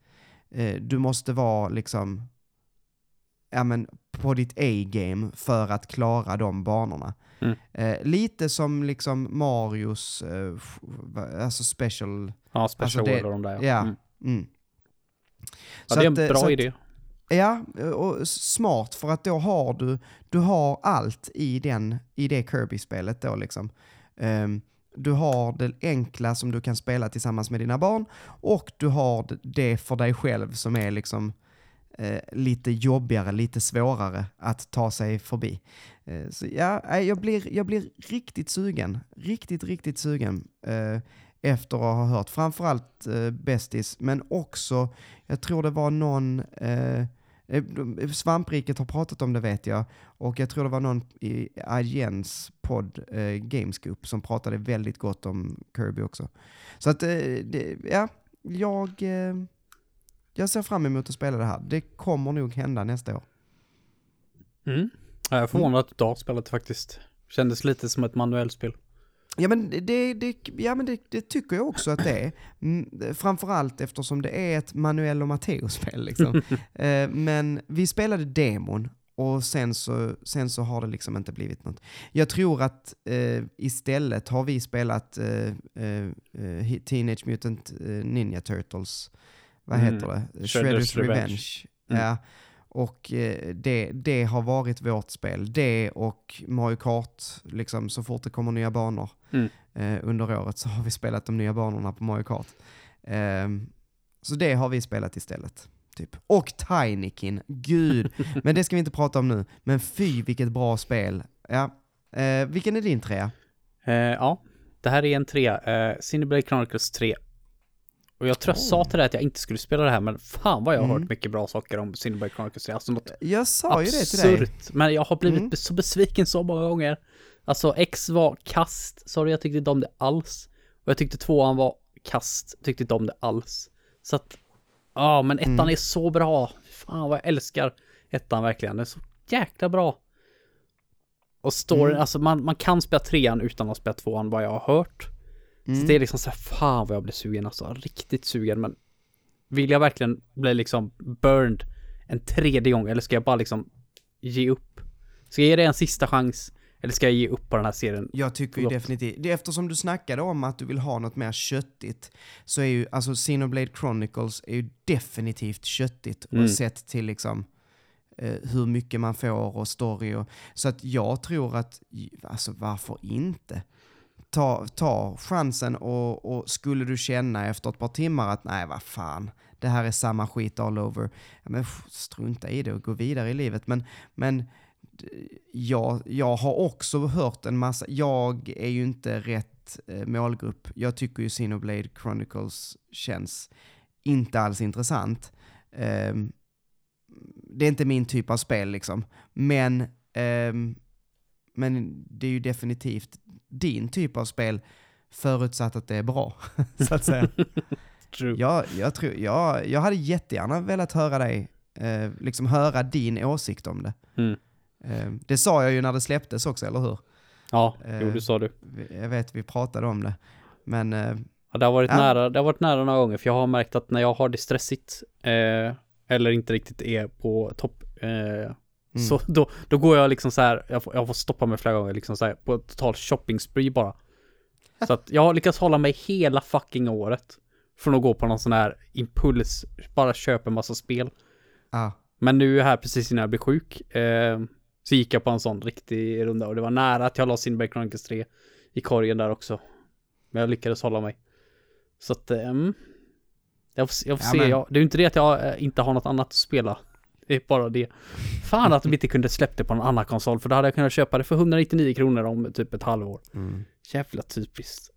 Eh, du måste vara liksom, ja men på ditt A-game för att klara de banorna. Mm. Eh, lite som liksom Marios, eh, alltså special... Ja, special alltså det, de där ja. Mm. Mm. Ja, det är en att, bra idé. Ja, och smart för att då har du, du har allt i, den, i det Kirby-spelet då liksom. Um, du har det enkla som du kan spela tillsammans med dina barn och du har det för dig själv som är liksom eh, Eh, lite jobbigare, lite svårare att ta sig förbi. Eh, så ja, jag blir, jag blir riktigt sugen, riktigt, riktigt sugen eh, efter att ha hört framförallt eh, Bästis, men också, jag tror det var någon Eh, svampriket har pratat om det vet jag. Och jag tror det var någon i IGNs podd, eh, Gamescoop, som pratade väldigt gott om Kirby också. Så att, eh, det, ja, jag, eh, jag ser fram emot att spela det här. Det kommer nog hända nästa år. Mm. Jag är förvånad att du har spelat faktiskt. Kändes lite som ett manuellt spel. Ja men, det, det, ja, men det, det, tycker jag också att det är. Mm, framförallt eftersom det är ett Manuel och Matteo-spel. Liksom. eh, men vi spelade demon och sen så, sen så har det liksom inte blivit något. Jag tror att eh, istället har vi spelat eh, eh, eh Teenage Mutant Ninja Turtles. Vad mm. heter det? Shredders, Revenge. Revenge. Mm. Ja. Och eh, det, det har varit vårt spel. Det och Mario Kart, liksom, så fort det kommer nya banor mm. eh, under året så har vi spelat de nya banorna på Mario Kart. Eh, så det har vi spelat istället. Typ. Och Tinykin, gud. Men det ska vi inte prata om nu. Men fy vilket bra spel. Ja. Eh, vilken är din trea? Eh, ja, det här är en trea. Eh, Cineblade Chronicles 3. Och jag tror jag sa till dig att jag inte skulle spela det här, men fan vad jag har mm. hört mycket bra saker om Cineberg Chronicles. Alltså något jag sa ju det till dig. Men jag har blivit mm. så besviken så många gånger. Alltså X var kast, sorry jag tyckte inte om det alls. Och jag tyckte tvåan var kast, tyckte inte om det alls. Så att, ja men ettan mm. är så bra. Fan vad jag älskar ettan verkligen. Den är så jäkla bra. Och storyn, mm. alltså man, man kan spela trean utan att spela tvåan vad jag har hört. Mm. Så det är liksom så här, fan vad jag blir sugen alltså, riktigt sugen men vill jag verkligen bli liksom burned en tredje gång eller ska jag bara liksom ge upp? Ska jag ge det en sista chans Eller ska jag ge upp på den här serien? Jag tycker ju definitivt, det, eftersom du snackade om att du vill ha något mer köttigt, så är ju, alltså Xenoblade Chronicles är ju definitivt köttigt mm. och sett till liksom eh, hur mycket man får och story och, så att jag tror att, alltså varför inte? Ta, ta chansen och, och skulle du känna efter ett par timmar att nej, vad fan, det här är samma skit all over, ja, men strunta i det och gå vidare i livet. Men, men jag, jag har också hört en massa, jag är ju inte rätt eh, målgrupp. Jag tycker ju Sinoblade Chronicles känns inte alls intressant. Um, det är inte min typ av spel liksom. Men, um, men det är ju definitivt din typ av spel, förutsatt att det är bra, så att säga. True. Jag, jag, tror, jag, jag hade jättegärna velat höra dig, eh, liksom höra din åsikt om det. Mm. Eh, det sa jag ju när det släpptes också, eller hur? Ja, eh, jo det sa du. Jag vet, vi pratade om det. Men... Eh, ja, det har varit ja. nära, det har varit nära några gånger, för jag har märkt att när jag har det stressigt, eh, eller inte riktigt är på topp, eh, mm. så då, då går jag liksom så här, jag får, jag får stoppa mig flera gånger, liksom så här, på total shopping spree bara. Så att jag har lyckats hålla mig hela fucking året. Från att gå på någon sån här impuls, bara köpa en massa spel. Ah. Men nu här precis innan jag blev sjuk, eh, så gick jag på en sån riktig runda och det var nära att jag la sin Chronicles 3 i korgen där också. Men jag lyckades hålla mig. Så att, um, jag får, jag får ja, se. Men... Jag, det är ju inte det att jag äh, inte har något annat att spela. Det är bara det. Fan att de inte kunde släppa det på en annan konsol, för då hade jag kunnat köpa det för 199 kronor om typ ett halvår. Mm. Jävla typiskt.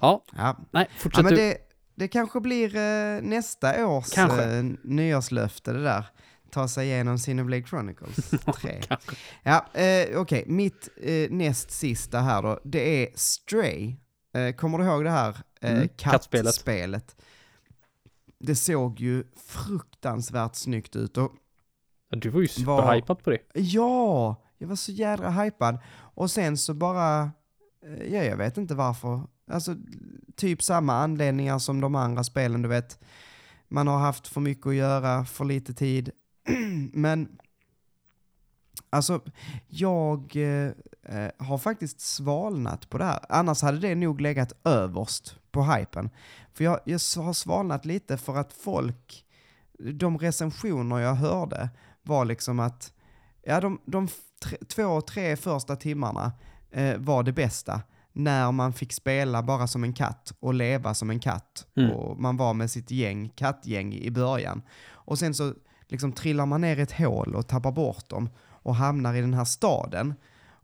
Ja, ja. nej, fortsätt ja, men det, det kanske blir eh, nästa års kanske. Eh, nyårslöfte det där ta sig igenom Cineblade Chronicles 3. ja, eh, okej, okay. mitt eh, näst sista här då, det är Stray. Eh, kommer du ihåg det här eh, mm, kattspelet? kattspelet? Det såg ju fruktansvärt snyggt ut och... du var ju superhypad på det. Ja, jag var så jädra hypad. Och sen så bara, eh, ja jag vet inte varför. Alltså, typ samma anledningar som de andra spelen, du vet. Man har haft för mycket att göra, för lite tid. Men Alltså, jag eh, har faktiskt svalnat på det här. Annars hade det nog legat överst på hypen. För jag, jag har svalnat lite för att folk, de recensioner jag hörde var liksom att, ja de, de tre, två, tre första timmarna eh, var det bästa. När man fick spela bara som en katt och leva som en katt. Mm. Och man var med sitt gäng, kattgäng i början. Och sen så liksom trillar man ner i ett hål och tappar bort dem och hamnar i den här staden.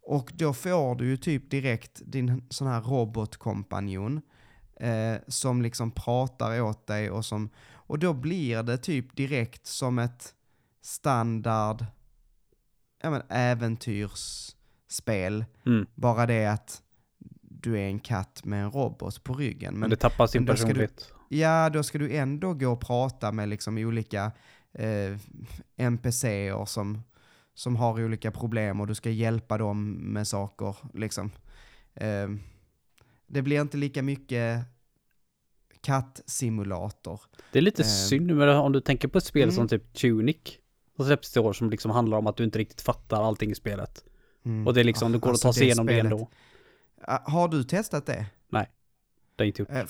Och då får du ju typ direkt din sån här robotkompanjon eh, som liksom pratar åt dig och som, och då blir det typ direkt som ett standard ja, men, äventyrsspel. Mm. Bara det att du är en katt med en robot på ryggen. Men, men det tappar sin personlighet. ja, då ska du ändå gå och prata med liksom olika eh, NPCer som, som har olika problem och du ska hjälpa dem med saker. Liksom. Eh, det blir inte lika mycket kattsimulator. Det är lite eh, synd, men om du tänker på ett spel mm. som typ Tunic, som släpps i år som liksom handlar om att du inte riktigt fattar allting i spelet. Mm. Och det är liksom, det går alltså att ta sig igenom det ändå. Har du testat det? Nej, det har inte gjort. Äh,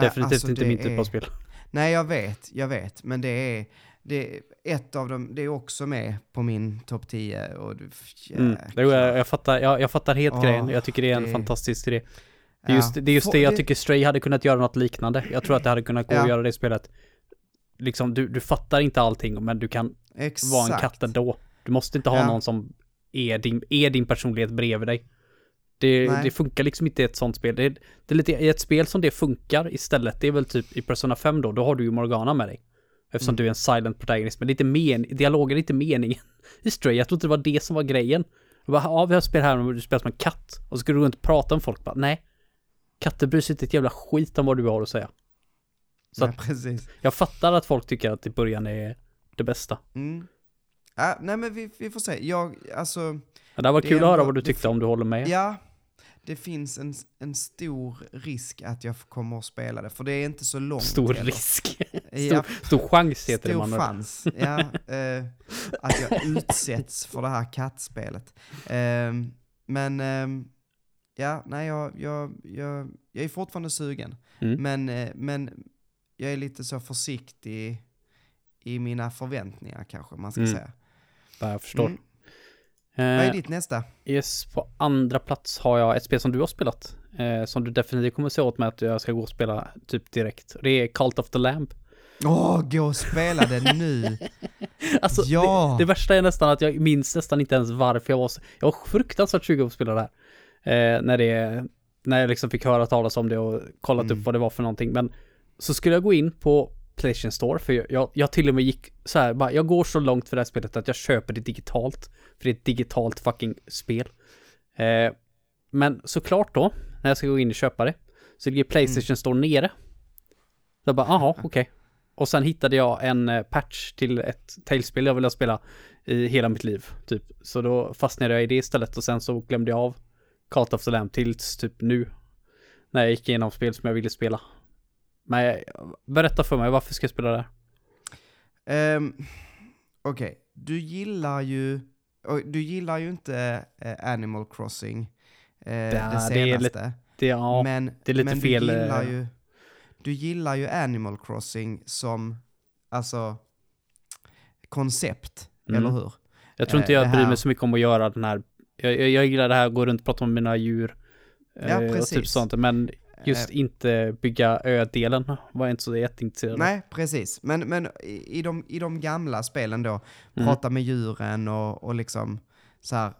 Definitivt alltså inte min typ av spel. Nej, jag vet, jag vet, men det är, det är ett av dem, det är också med på min topp 10 och du, mm. jag, jag, fattar, jag, jag fattar helt oh, grejen. Jag tycker det är en det... fantastisk idé. Det är just, det, är just det jag tycker Stray hade kunnat göra något liknande. Jag tror att det hade kunnat gå ja. att göra det spelet. Liksom, du, du fattar inte allting, men du kan Exakt. vara en katt ändå. Du måste inte ha ja. någon som är din, är din personlighet bredvid dig. Det, det, funkar liksom inte i ett sånt spel. Det, det är lite, i ett spel som det funkar istället, det är väl typ i Persona 5 då, då har du ju Morgana med dig. Eftersom mm. du är en silent protagonist. Men inte men dialogen är inte meningen i Stray. Jag trodde det var det som var grejen. Jag bara, ja vi har spel här och du spelar som en katt. Och så ska du runt och prata med folk. Bara, nej. Katter bryr sig inte ett jävla skit om vad du har att säga. Så nej, precis. jag fattar att folk tycker att i början är det bästa. Mm. Äh, nej men vi, vi får se. Jag, alltså... Ja, det var kul att höra vad du tyckte om du håller med. Ja, det finns en, en stor risk att jag kommer att spela det, för det är inte så långt. Stor heller. risk? stor, stor chans heter stor det Stor chans, ja. Eh, att jag utsätts för det här kattspelet. Eh, men um, ja, nej, jag, jag, jag, jag är fortfarande sugen. Mm. Men, uh, men jag är lite så försiktig i mina förväntningar kanske man ska mm. säga. Jag förstår. Mm. Vad är eh, ditt nästa? Yes, på andra plats har jag ett spel som du har spelat. Eh, som du definitivt kommer se åt mig att jag ska gå och spela typ direkt. Det är Cult of the Lamb. Åh, oh, gå och spela det nu! alltså, ja. det, det, värsta är nästan att jag minns nästan inte ens varför jag var så, jag var fruktansvärt sugen på att spela det här. Eh, när det, när jag liksom fick höra talas om det och kollat mm. upp vad det var för någonting. Men så skulle jag gå in på Playstation Store, för jag, jag, jag till och med gick så här, bara, jag går så långt för det här spelet att jag köper det digitalt. För det är ett digitalt fucking spel. Eh, men såklart då, när jag ska gå in och köpa det, så ligger Playstation mm. Store nere. Så jag bara, aha, okej. Okay. Och sen hittade jag en eh, patch till ett Tales-spel jag ville spela i hela mitt liv, typ. Så då fastnade jag i det istället och sen så glömde jag av Cult of the Lamb tills typ nu. När jag gick igenom spel som jag ville spela. Men berätta för mig, varför ska jag spela det? Um, Okej, okay. du gillar ju, du gillar ju inte uh, Animal Crossing, uh, ja, det senaste. Det är lite, ja, men, det är lite men fel. Du gillar, ju, du gillar ju Animal Crossing som, alltså, koncept, mm. eller hur? Jag tror inte jag bryr mig så mycket om att göra den här, jag, jag, jag gillar det här, gå runt och prata med mina djur. Ja, precis. Och typ sånt, men Just eh, inte bygga ö-delen var jag inte så jätteintresserad Nej, precis. Men, men i, de, i de gamla spelen då, mm. prata med djuren och, och liksom så här,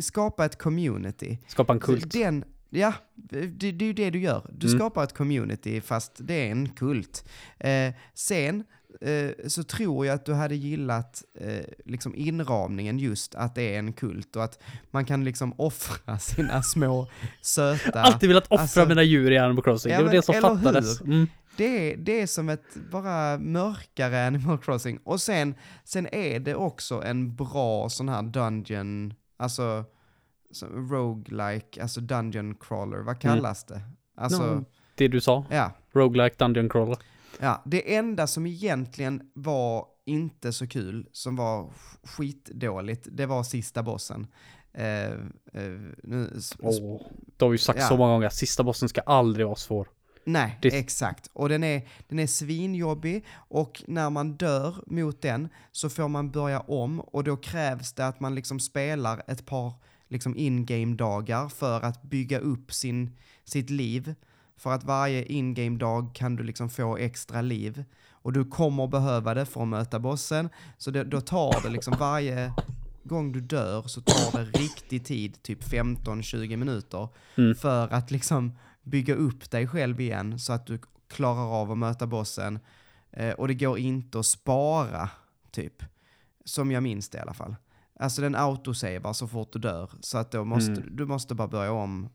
skapa ett community. Skapa en kult. Den, ja, det, det är ju det du gör. Du mm. skapar ett community fast det är en kult. Eh, sen Eh, så tror jag att du hade gillat eh, liksom inramningen just att det är en kult och att man kan liksom offra sina små söta... Alltid velat offra alltså, mina djur i Animal Crossing, ja, det var men, det som fattades. Mm. Det, är, det är som ett bara mörkare Animal Crossing. Och sen, sen är det också en bra sån här dungeon, alltså roguelike, alltså dungeon crawler, vad mm. kallas mm. det? Alltså... No, det du sa? Ja. Roguelike dungeon crawler. Ja, det enda som egentligen var inte så kul, som var skitdåligt, det var sista bossen. Uh, uh, nu, oh, det har vi ju sagt ja. så många gånger, sista bossen ska aldrig vara svår. Nej, det... exakt. Och den är, den är svinjobbig och när man dör mot den så får man börja om och då krävs det att man liksom spelar ett par liksom in-game-dagar för att bygga upp sin, sitt liv. För att varje in-game-dag kan du liksom få extra liv. Och du kommer behöva det för att möta bossen. Så det, då tar det liksom varje gång du dör så tar det riktig tid, typ 15-20 minuter, mm. för att liksom bygga upp dig själv igen så att du klarar av att möta bossen. Eh, och det går inte att spara, typ. Som jag minns det i alla fall. Alltså den autosavar så fort du dör, så att då måste mm. du måste bara börja om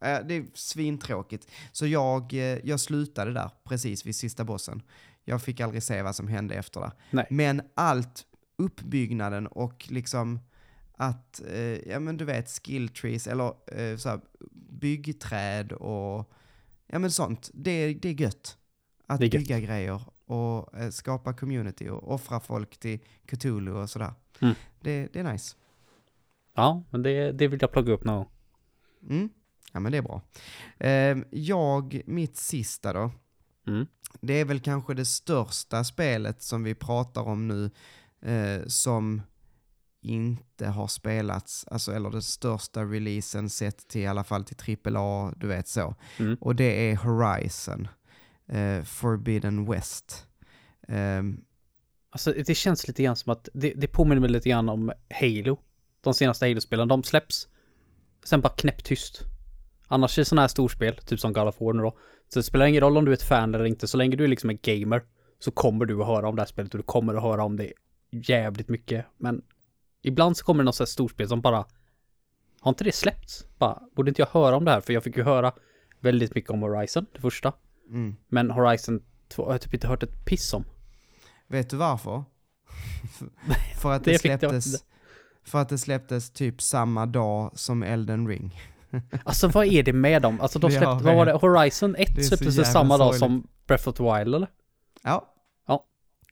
Eh, det är svintråkigt. Så jag, eh, jag slutade där precis vid sista bossen. Jag fick aldrig se vad som hände efter det. Nej. Men allt, uppbyggnaden och liksom att, eh, ja men du vet, skill trees eller eh, så här, byggträd och ja men sånt. Det, det är gött. Att är bygga gött. grejer och eh, skapa community och offra folk till Cthulhu och sådär. Mm. Det, det är nice. Ja, men det, det vill jag plocka upp någon mm. Ja men det är bra. Eh, jag, mitt sista då. Mm. Det är väl kanske det största spelet som vi pratar om nu eh, som inte har spelats, alltså eller den största releasen sett till i alla fall till AAA, du vet så. Mm. Och det är Horizon, eh, Forbidden West. Um, alltså det känns lite grann som att, det, det påminner mig lite grann om Halo. De senaste Halo-spelen, de släpps, sen bara knäpptyst. Annars är sådana här storspel, typ som God of War nu då, så det spelar ingen roll om du är ett fan eller inte, så länge du är liksom en gamer så kommer du att höra om det här spelet och du kommer att höra om det jävligt mycket. Men ibland så kommer det något här storspel som bara har inte det släppts? Bara, borde inte jag höra om det här? För jag fick ju höra väldigt mycket om Horizon, det första. Mm. Men Horizon 2 har jag typ inte hört ett piss om. Vet du varför? för att det, det släpptes... För att det släpptes typ samma dag som Elden Ring. Alltså vad är det med dem? Alltså de släppte, ja, vad var det? Horizon 1 släpptes det samma dag som Breath of the Wild eller? Ja. Ja.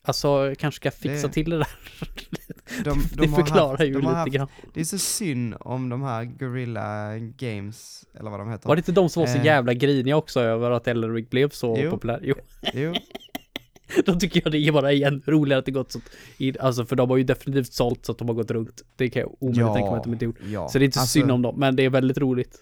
Alltså, kanske ska fixa Det- till det där. De, det de har förklarar haft, ju de lite haft, grann. Det är så synd om de här Gorilla Games, eller vad de heter. Var det inte de som var så Eh. jävla griniga också över att Elden Ring blev så Jo. populär? Jo, Jo, då tycker jag det är bara igen roligare att det gått så Alltså för de har ju definitivt sålt så att de har gått runt. Det kan jag omöjligt tänka mig att de inte gjort. ja. Så det är inte Alltså, synd om dem, men det är väldigt roligt.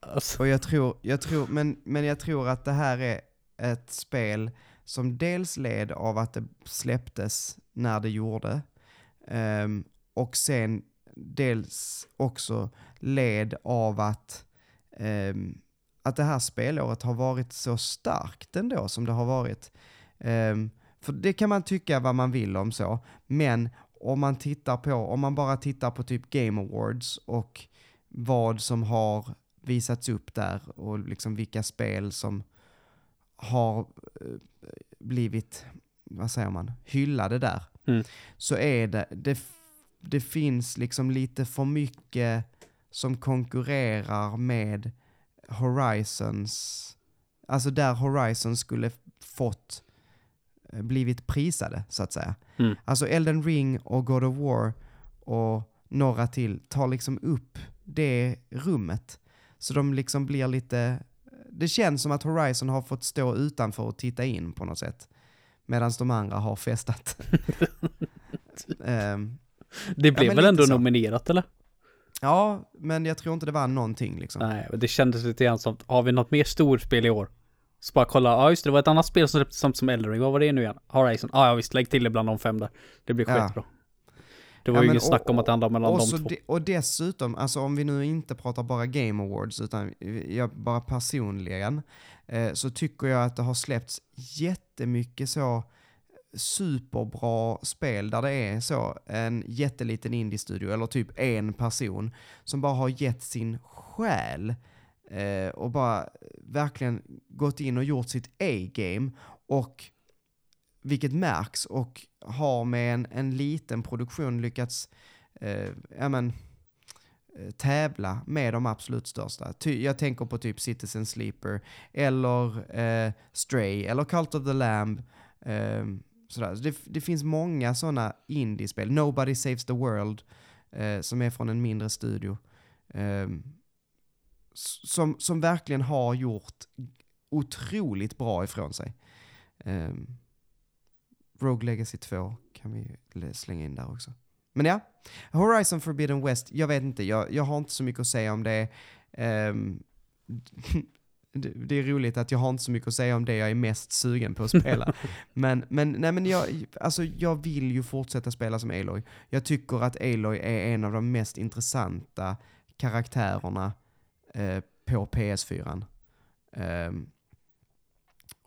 Alltså, Och jag tror, jag tror, men, men jag tror att det här är ett spel som dels led av att det släpptes när det gjorde, ehm, och sen dels också led av att, ehm, att det här spelåret har varit så starkt ändå som det har varit. Ehm, för det kan man tycka vad man vill om så, men om man tittar på, om man bara tittar på typ Game Awards och vad som har visats upp där och liksom vilka spel som har eh, blivit, vad säger man, hyllade där. Mm. Så är det, det, det finns liksom lite för mycket som konkurrerar med Horizons, alltså där Horizon skulle fått blivit prisade så att säga. Mm. Alltså Elden Ring och God of War och några till tar liksom upp det rummet. Så de liksom blir lite, det känns som att Horizon har fått stå utanför och titta in på något sätt. Medan de andra har festat. Ehm, det blev men väl ändå så. nominerat eller? ja, men jag tror inte det var någonting liksom. Nej, men det kändes lite grann som, har vi något mer storspel i år? Så bara kolla, ja just det, det var ett annat spel som släpptes samt som Elden Ring, vad var det nu igen? Horizon, ah, ja visst, lägg till det bland de fem där. Det blir Ja. skitbra. Det var Ja, ju inget snack om att det handlar mellan och, de två. de, och dessutom, alltså om vi nu inte pratar bara Game Awards, utan jag bara personligen, eh, så tycker jag att det har släppts jättemycket så superbra spel där det är så en jätteliten indie-studio, eller typ en person, som bara har gett sin själ eh, och bara eh, verkligen gått in och gjort sitt A-game och vilket märks och har med en, en liten produktion lyckats eh, ja, men, eh, tävla med de absolut största. Ty, jag tänker på typ Citizen Sleeper eller eh, Stray eller Cult of the Lamb. Eh, sådär. Det, det finns många sådana indiespel. Nobody Saves the World eh, som är från en mindre studio. Ehm, som, som verkligen har gjort otroligt bra ifrån sig. Um, Rogue Legacy 2 kan vi slänga in där också. Men ja, Horizon Forbidden West, jag vet inte, jag, jag har inte så mycket att säga om det. Ehm, det. Det är roligt att jag har inte så mycket att säga om det jag är mest sugen på att spela. men, men, nej, men jag, alltså, jag vill ju fortsätta spela som Aloy. Jag tycker att Aloy är en av de mest intressanta karaktärerna eh, på PS4. Ehm,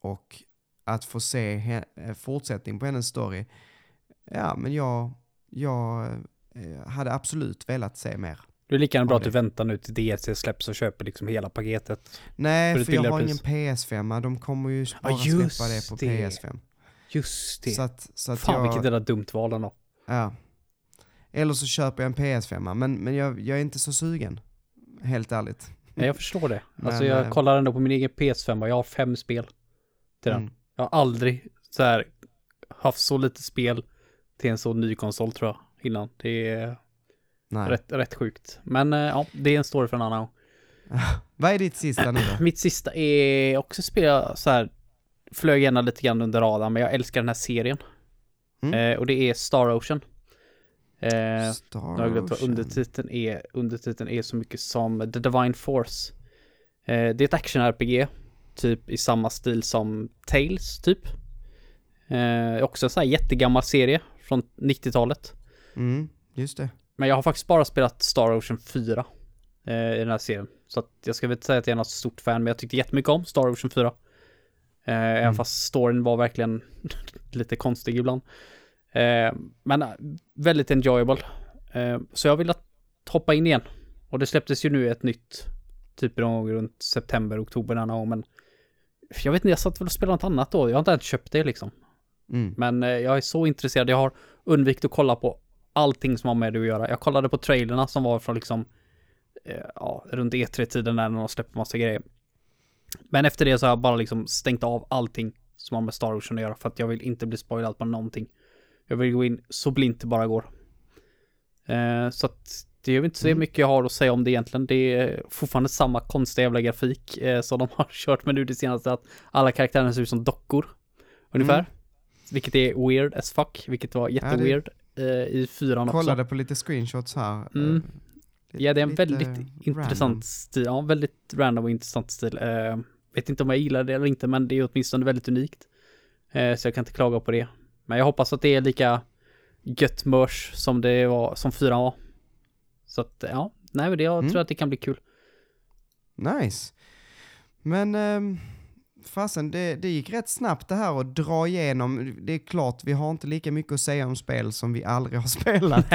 och att få se eh, fortsättning på hennes story, ja men jag, jag eh, hade absolut velat se mer. Det är lika gärna bra att du väntar nu till DLC släpps och köper liksom hela paketet. Nej, För för jag har billigare ingen PS5, de kommer ju bara just släppa det på det. PS5. Just det. Så att, så att Fan jag, vilket jävla dumt val ändå. ja. Eller så köper jag en PS5, men, men jag, jag är inte så sugen. Helt ärligt. Nej, jag förstår det. Alltså Men, jag eh, kollar ändå på min egen PS5 och jag har fem spel till den. Mm. Jag har aldrig så här haft så lite spel till en så ny konsol tror jag innan. Det är Nej. rätt, rätt sjukt. Men eh, ja, det är en story för en annan gång. Vad är ditt sista nu då? Mitt sista är också spel jag så här flög gärna lite grann under radarn, men jag älskar den här serien. Mm. Eh, och det är Star Ocean. Eh, Star jag glömt vad undertiteln är. Undertiteln är så mycket som The Divine Force. Eh, det är ett action-RPG, typ i samma stil som Tales, typ. Eh, också en sån här jättegammal serie från 90-talet. Mm, just det. Men jag har faktiskt bara spelat Star Ocean 4 eh, i den här serien. Så att jag ska väl inte säga att jag är något stort fan, men jag tyckte jättemycket om Star Ocean 4. Eh, Även fast storyn var verkligen lite konstig ibland. Eh, men eh, väldigt enjoyable. Eh, så jag vill att hoppa in igen. Och det släpptes ju nu ett nytt, typ någon gång runt september, oktober denna gång, men jag vet inte, jag satt väl och spelade något annat då. Jag har inte ens köpt det liksom. Mm. Men eh, jag är så intresserad. Jag har undvikit att kolla på allting som har med det att göra. Jag kollade på trailerna som var från liksom, eh, ja, runt E3-tiden när de släppte massa grejer. Men efter det så har jag bara liksom stängt av allting som har med Star Ocean att göra för att jag vill inte bli spoilad på någonting. Jag vill gå in så blint det bara går. Eh, så att det är inte så mm. mycket jag har att säga om det egentligen. Det är fortfarande samma konstiga jävla grafik eh, som de har kört med nu det senaste. Att alla karaktärer ser ut som dockor. Ungefär. Mm. Vilket är weird as fuck. Vilket var jätteweird ja, det... eh, i fyran också. Kollade på lite screenshots här. Mm. Eh, ja, det är en väldigt intressant random. stil. Ja, väldigt random och intressant stil. Eh, vet inte om jag gillar det eller inte, men det är åtminstone väldigt unikt. Eh, så jag kan inte klaga på det. Men jag hoppas att det är lika gött mörs som det var, som fyran var. Så att, ja, nej men det, jag mm. tror att det kan bli kul. Nice. Men, um, fasen, det, det gick rätt snabbt det här att dra igenom. Det är klart, vi har inte lika mycket att säga om spel som vi aldrig har spelat,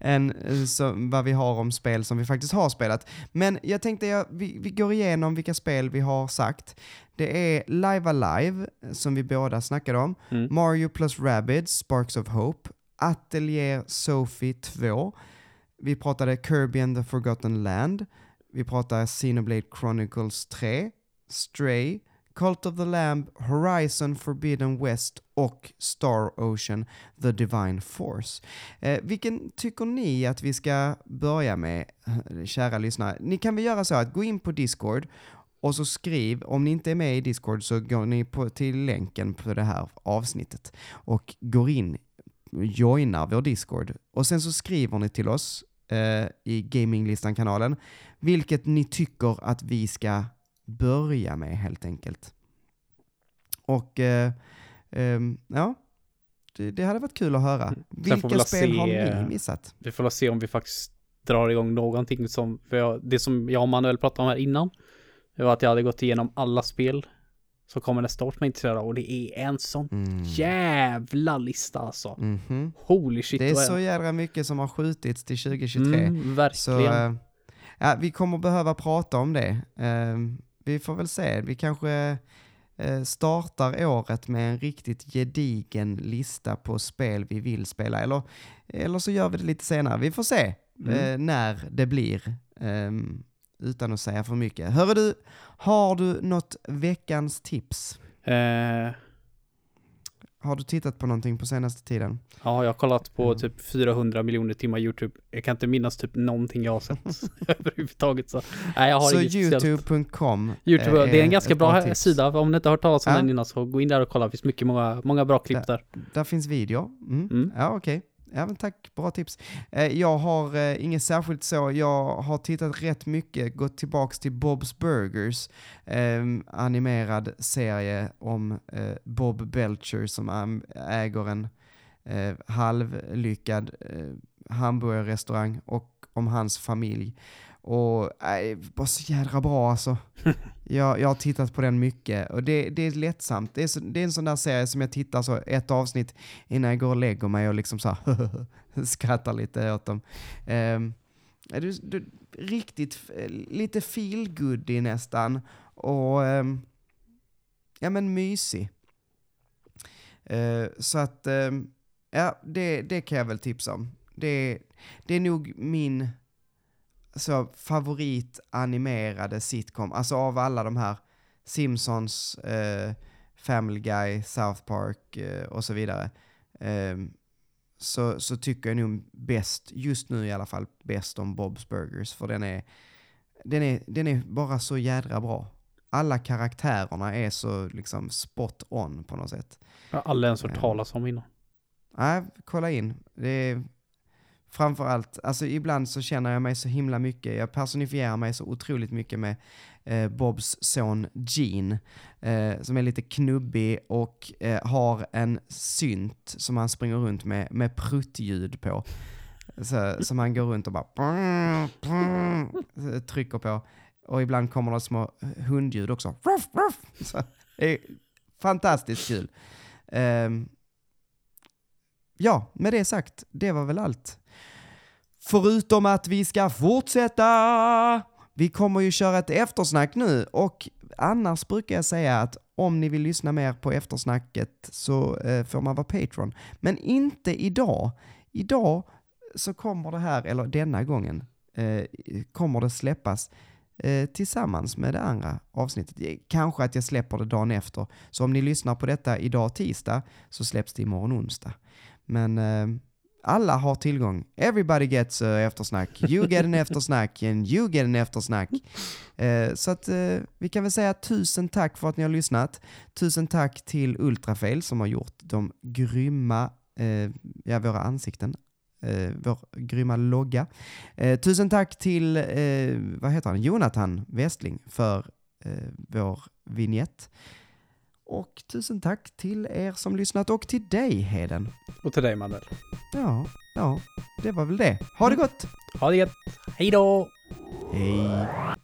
än eh, så, vad vi har om spel som vi faktiskt har spelat. Men jag tänkte, ja, vi, vi går igenom vilka spel vi har sagt. Det är Live Alive, som vi båda snackade om, mm. Mario plus Rabbids, Sparks of Hope, Atelier Sophie 2, vi pratade Kirby and the Forgotten Land. Vi pratade Xenoblade Chronicles 3, Stray, Cult of the Lamb, Horizon Forbidden West och Star Ocean The Divine Force. Eh, vilken tycker ni att vi ska börja med, eh, kära lyssnare? Ni kan väl göra så att gå in på Discord och så skriv, om ni inte är med i Discord så går ni på, till länken på det här avsnittet och går in, joinar vår Discord och sen så skriver ni till oss eh, i Gaminglistan-kanalen, vilket ni tycker att vi ska börja med helt enkelt. Och eh, eh, ja, det, det, hade varit kul att höra. Mm. Vilka spel se, har ni missat? Vi får se om vi faktiskt drar igång någonting som, för jag, det som jag och Manuel pratade om här innan, det var att jag hade gått igenom alla spel som kommer nästa år som jag är intresserad av. Och det är en sån mm. jävla lista alltså. Mm -hmm. Holy shit. Det är så jävla mycket som har skjutits till 2023. Mm, verkligen. Så, äh, ja, vi kommer behöva prata om det. Uh, vi får väl se. Vi kanske uh, startar året med en riktigt gedigen lista på spel vi vill spela. Eller, eller så gör vi det lite senare. Vi får se uh, när det blir. Um, utan att säga för mycket. Hörru du, har du något veckans tips? Eh. Har du tittat på någonting på senaste tiden? Ja, jag har kollat på mm. typ 400 miljoner timmar YouTube. Jag kan inte minnas typ någonting jag har sett överhuvudtaget. Så, nej, jag har så youtube.com YouTube, är det är en ganska bra, bra sida. Om ni inte har hört talas om ja. den innan så gå in där och kolla. Det finns mycket, många, många bra klipp där. Där, där finns video. Mm. Mm. Ja, okej. Okay. Ja, men tack, bra tips. Eh, jag har eh, inget särskilt så, jag har tittat rätt mycket, gått tillbaks till Bob's Burgers, eh, animerad serie om eh, Bob Belcher som äger en eh, halvlyckad eh, hamburgerrestaurang och om hans familj. Och äh, bara så jädra bra alltså. jag, jag har tittat på den mycket och det, det är lättsamt. Det är, så, det är en sån där serie som jag tittar så ett avsnitt innan jag går och lägger mig och liksom så skrattar lite åt dem. Um, du, du, riktigt lite feelgoody nästan och um, ja men mysig. Uh, så att um, ja, det, det kan jag väl tipsa om. Det, det är nog min så favorit animerade sitcom, alltså av alla de här Simpsons, eh, Family Guy, South Park eh, och så vidare. Eh, så, så tycker jag nog bäst, just nu i alla fall, bäst om Bob's Burgers. För den är, den är, den är bara så jädra bra. Alla karaktärerna är så liksom spot on på något sätt. Jag har aldrig ens hört talas om innan. Nej, kolla in. Det är framförallt, alltså ibland så känner jag mig så himla mycket, jag personifierar mig så otroligt mycket med eh, Bobs son Gene, eh, som är lite knubbig och eh, har en synt som han springer runt med, med pruttljud på. Så, som han går runt och bara brr, brr, trycker på. Och ibland kommer det små hundljud också. Ruff, ruff. Så, det är fantastiskt kul. Ehm, ja, med det sagt, det var väl allt. Förutom att vi ska fortsätta! Vi kommer ju köra ett eftersnack nu och annars brukar jag säga att om ni vill lyssna mer på eftersnacket så eh, får man vara Patreon. Men inte idag. Idag så kommer det här, eller denna gången, eh, kommer det släppas eh, tillsammans med det andra avsnittet. Eh, kanske att jag släpper det dagen efter. Så om ni lyssnar på detta idag tisdag så släpps det imorgon onsdag. Men eh, alla har tillgång. Everybody gets uh, eftersnack. You get an eftersnack and you get an eftersnack. Uh, så att uh, vi kan väl säga tusen tack för att ni har lyssnat. Tusen tack till Ultrafail som har gjort de grymma, uh, ja våra ansikten. vår grymma logga. tusen tack till, vad heter han, Jonathan Westling för vår vignett. Och tusen tack till er som lyssnat och till dig Heden. Och till dig Manuel. Ja, ja, det var väl det. Ha det gott! Ha det gött! Hej då! Hej!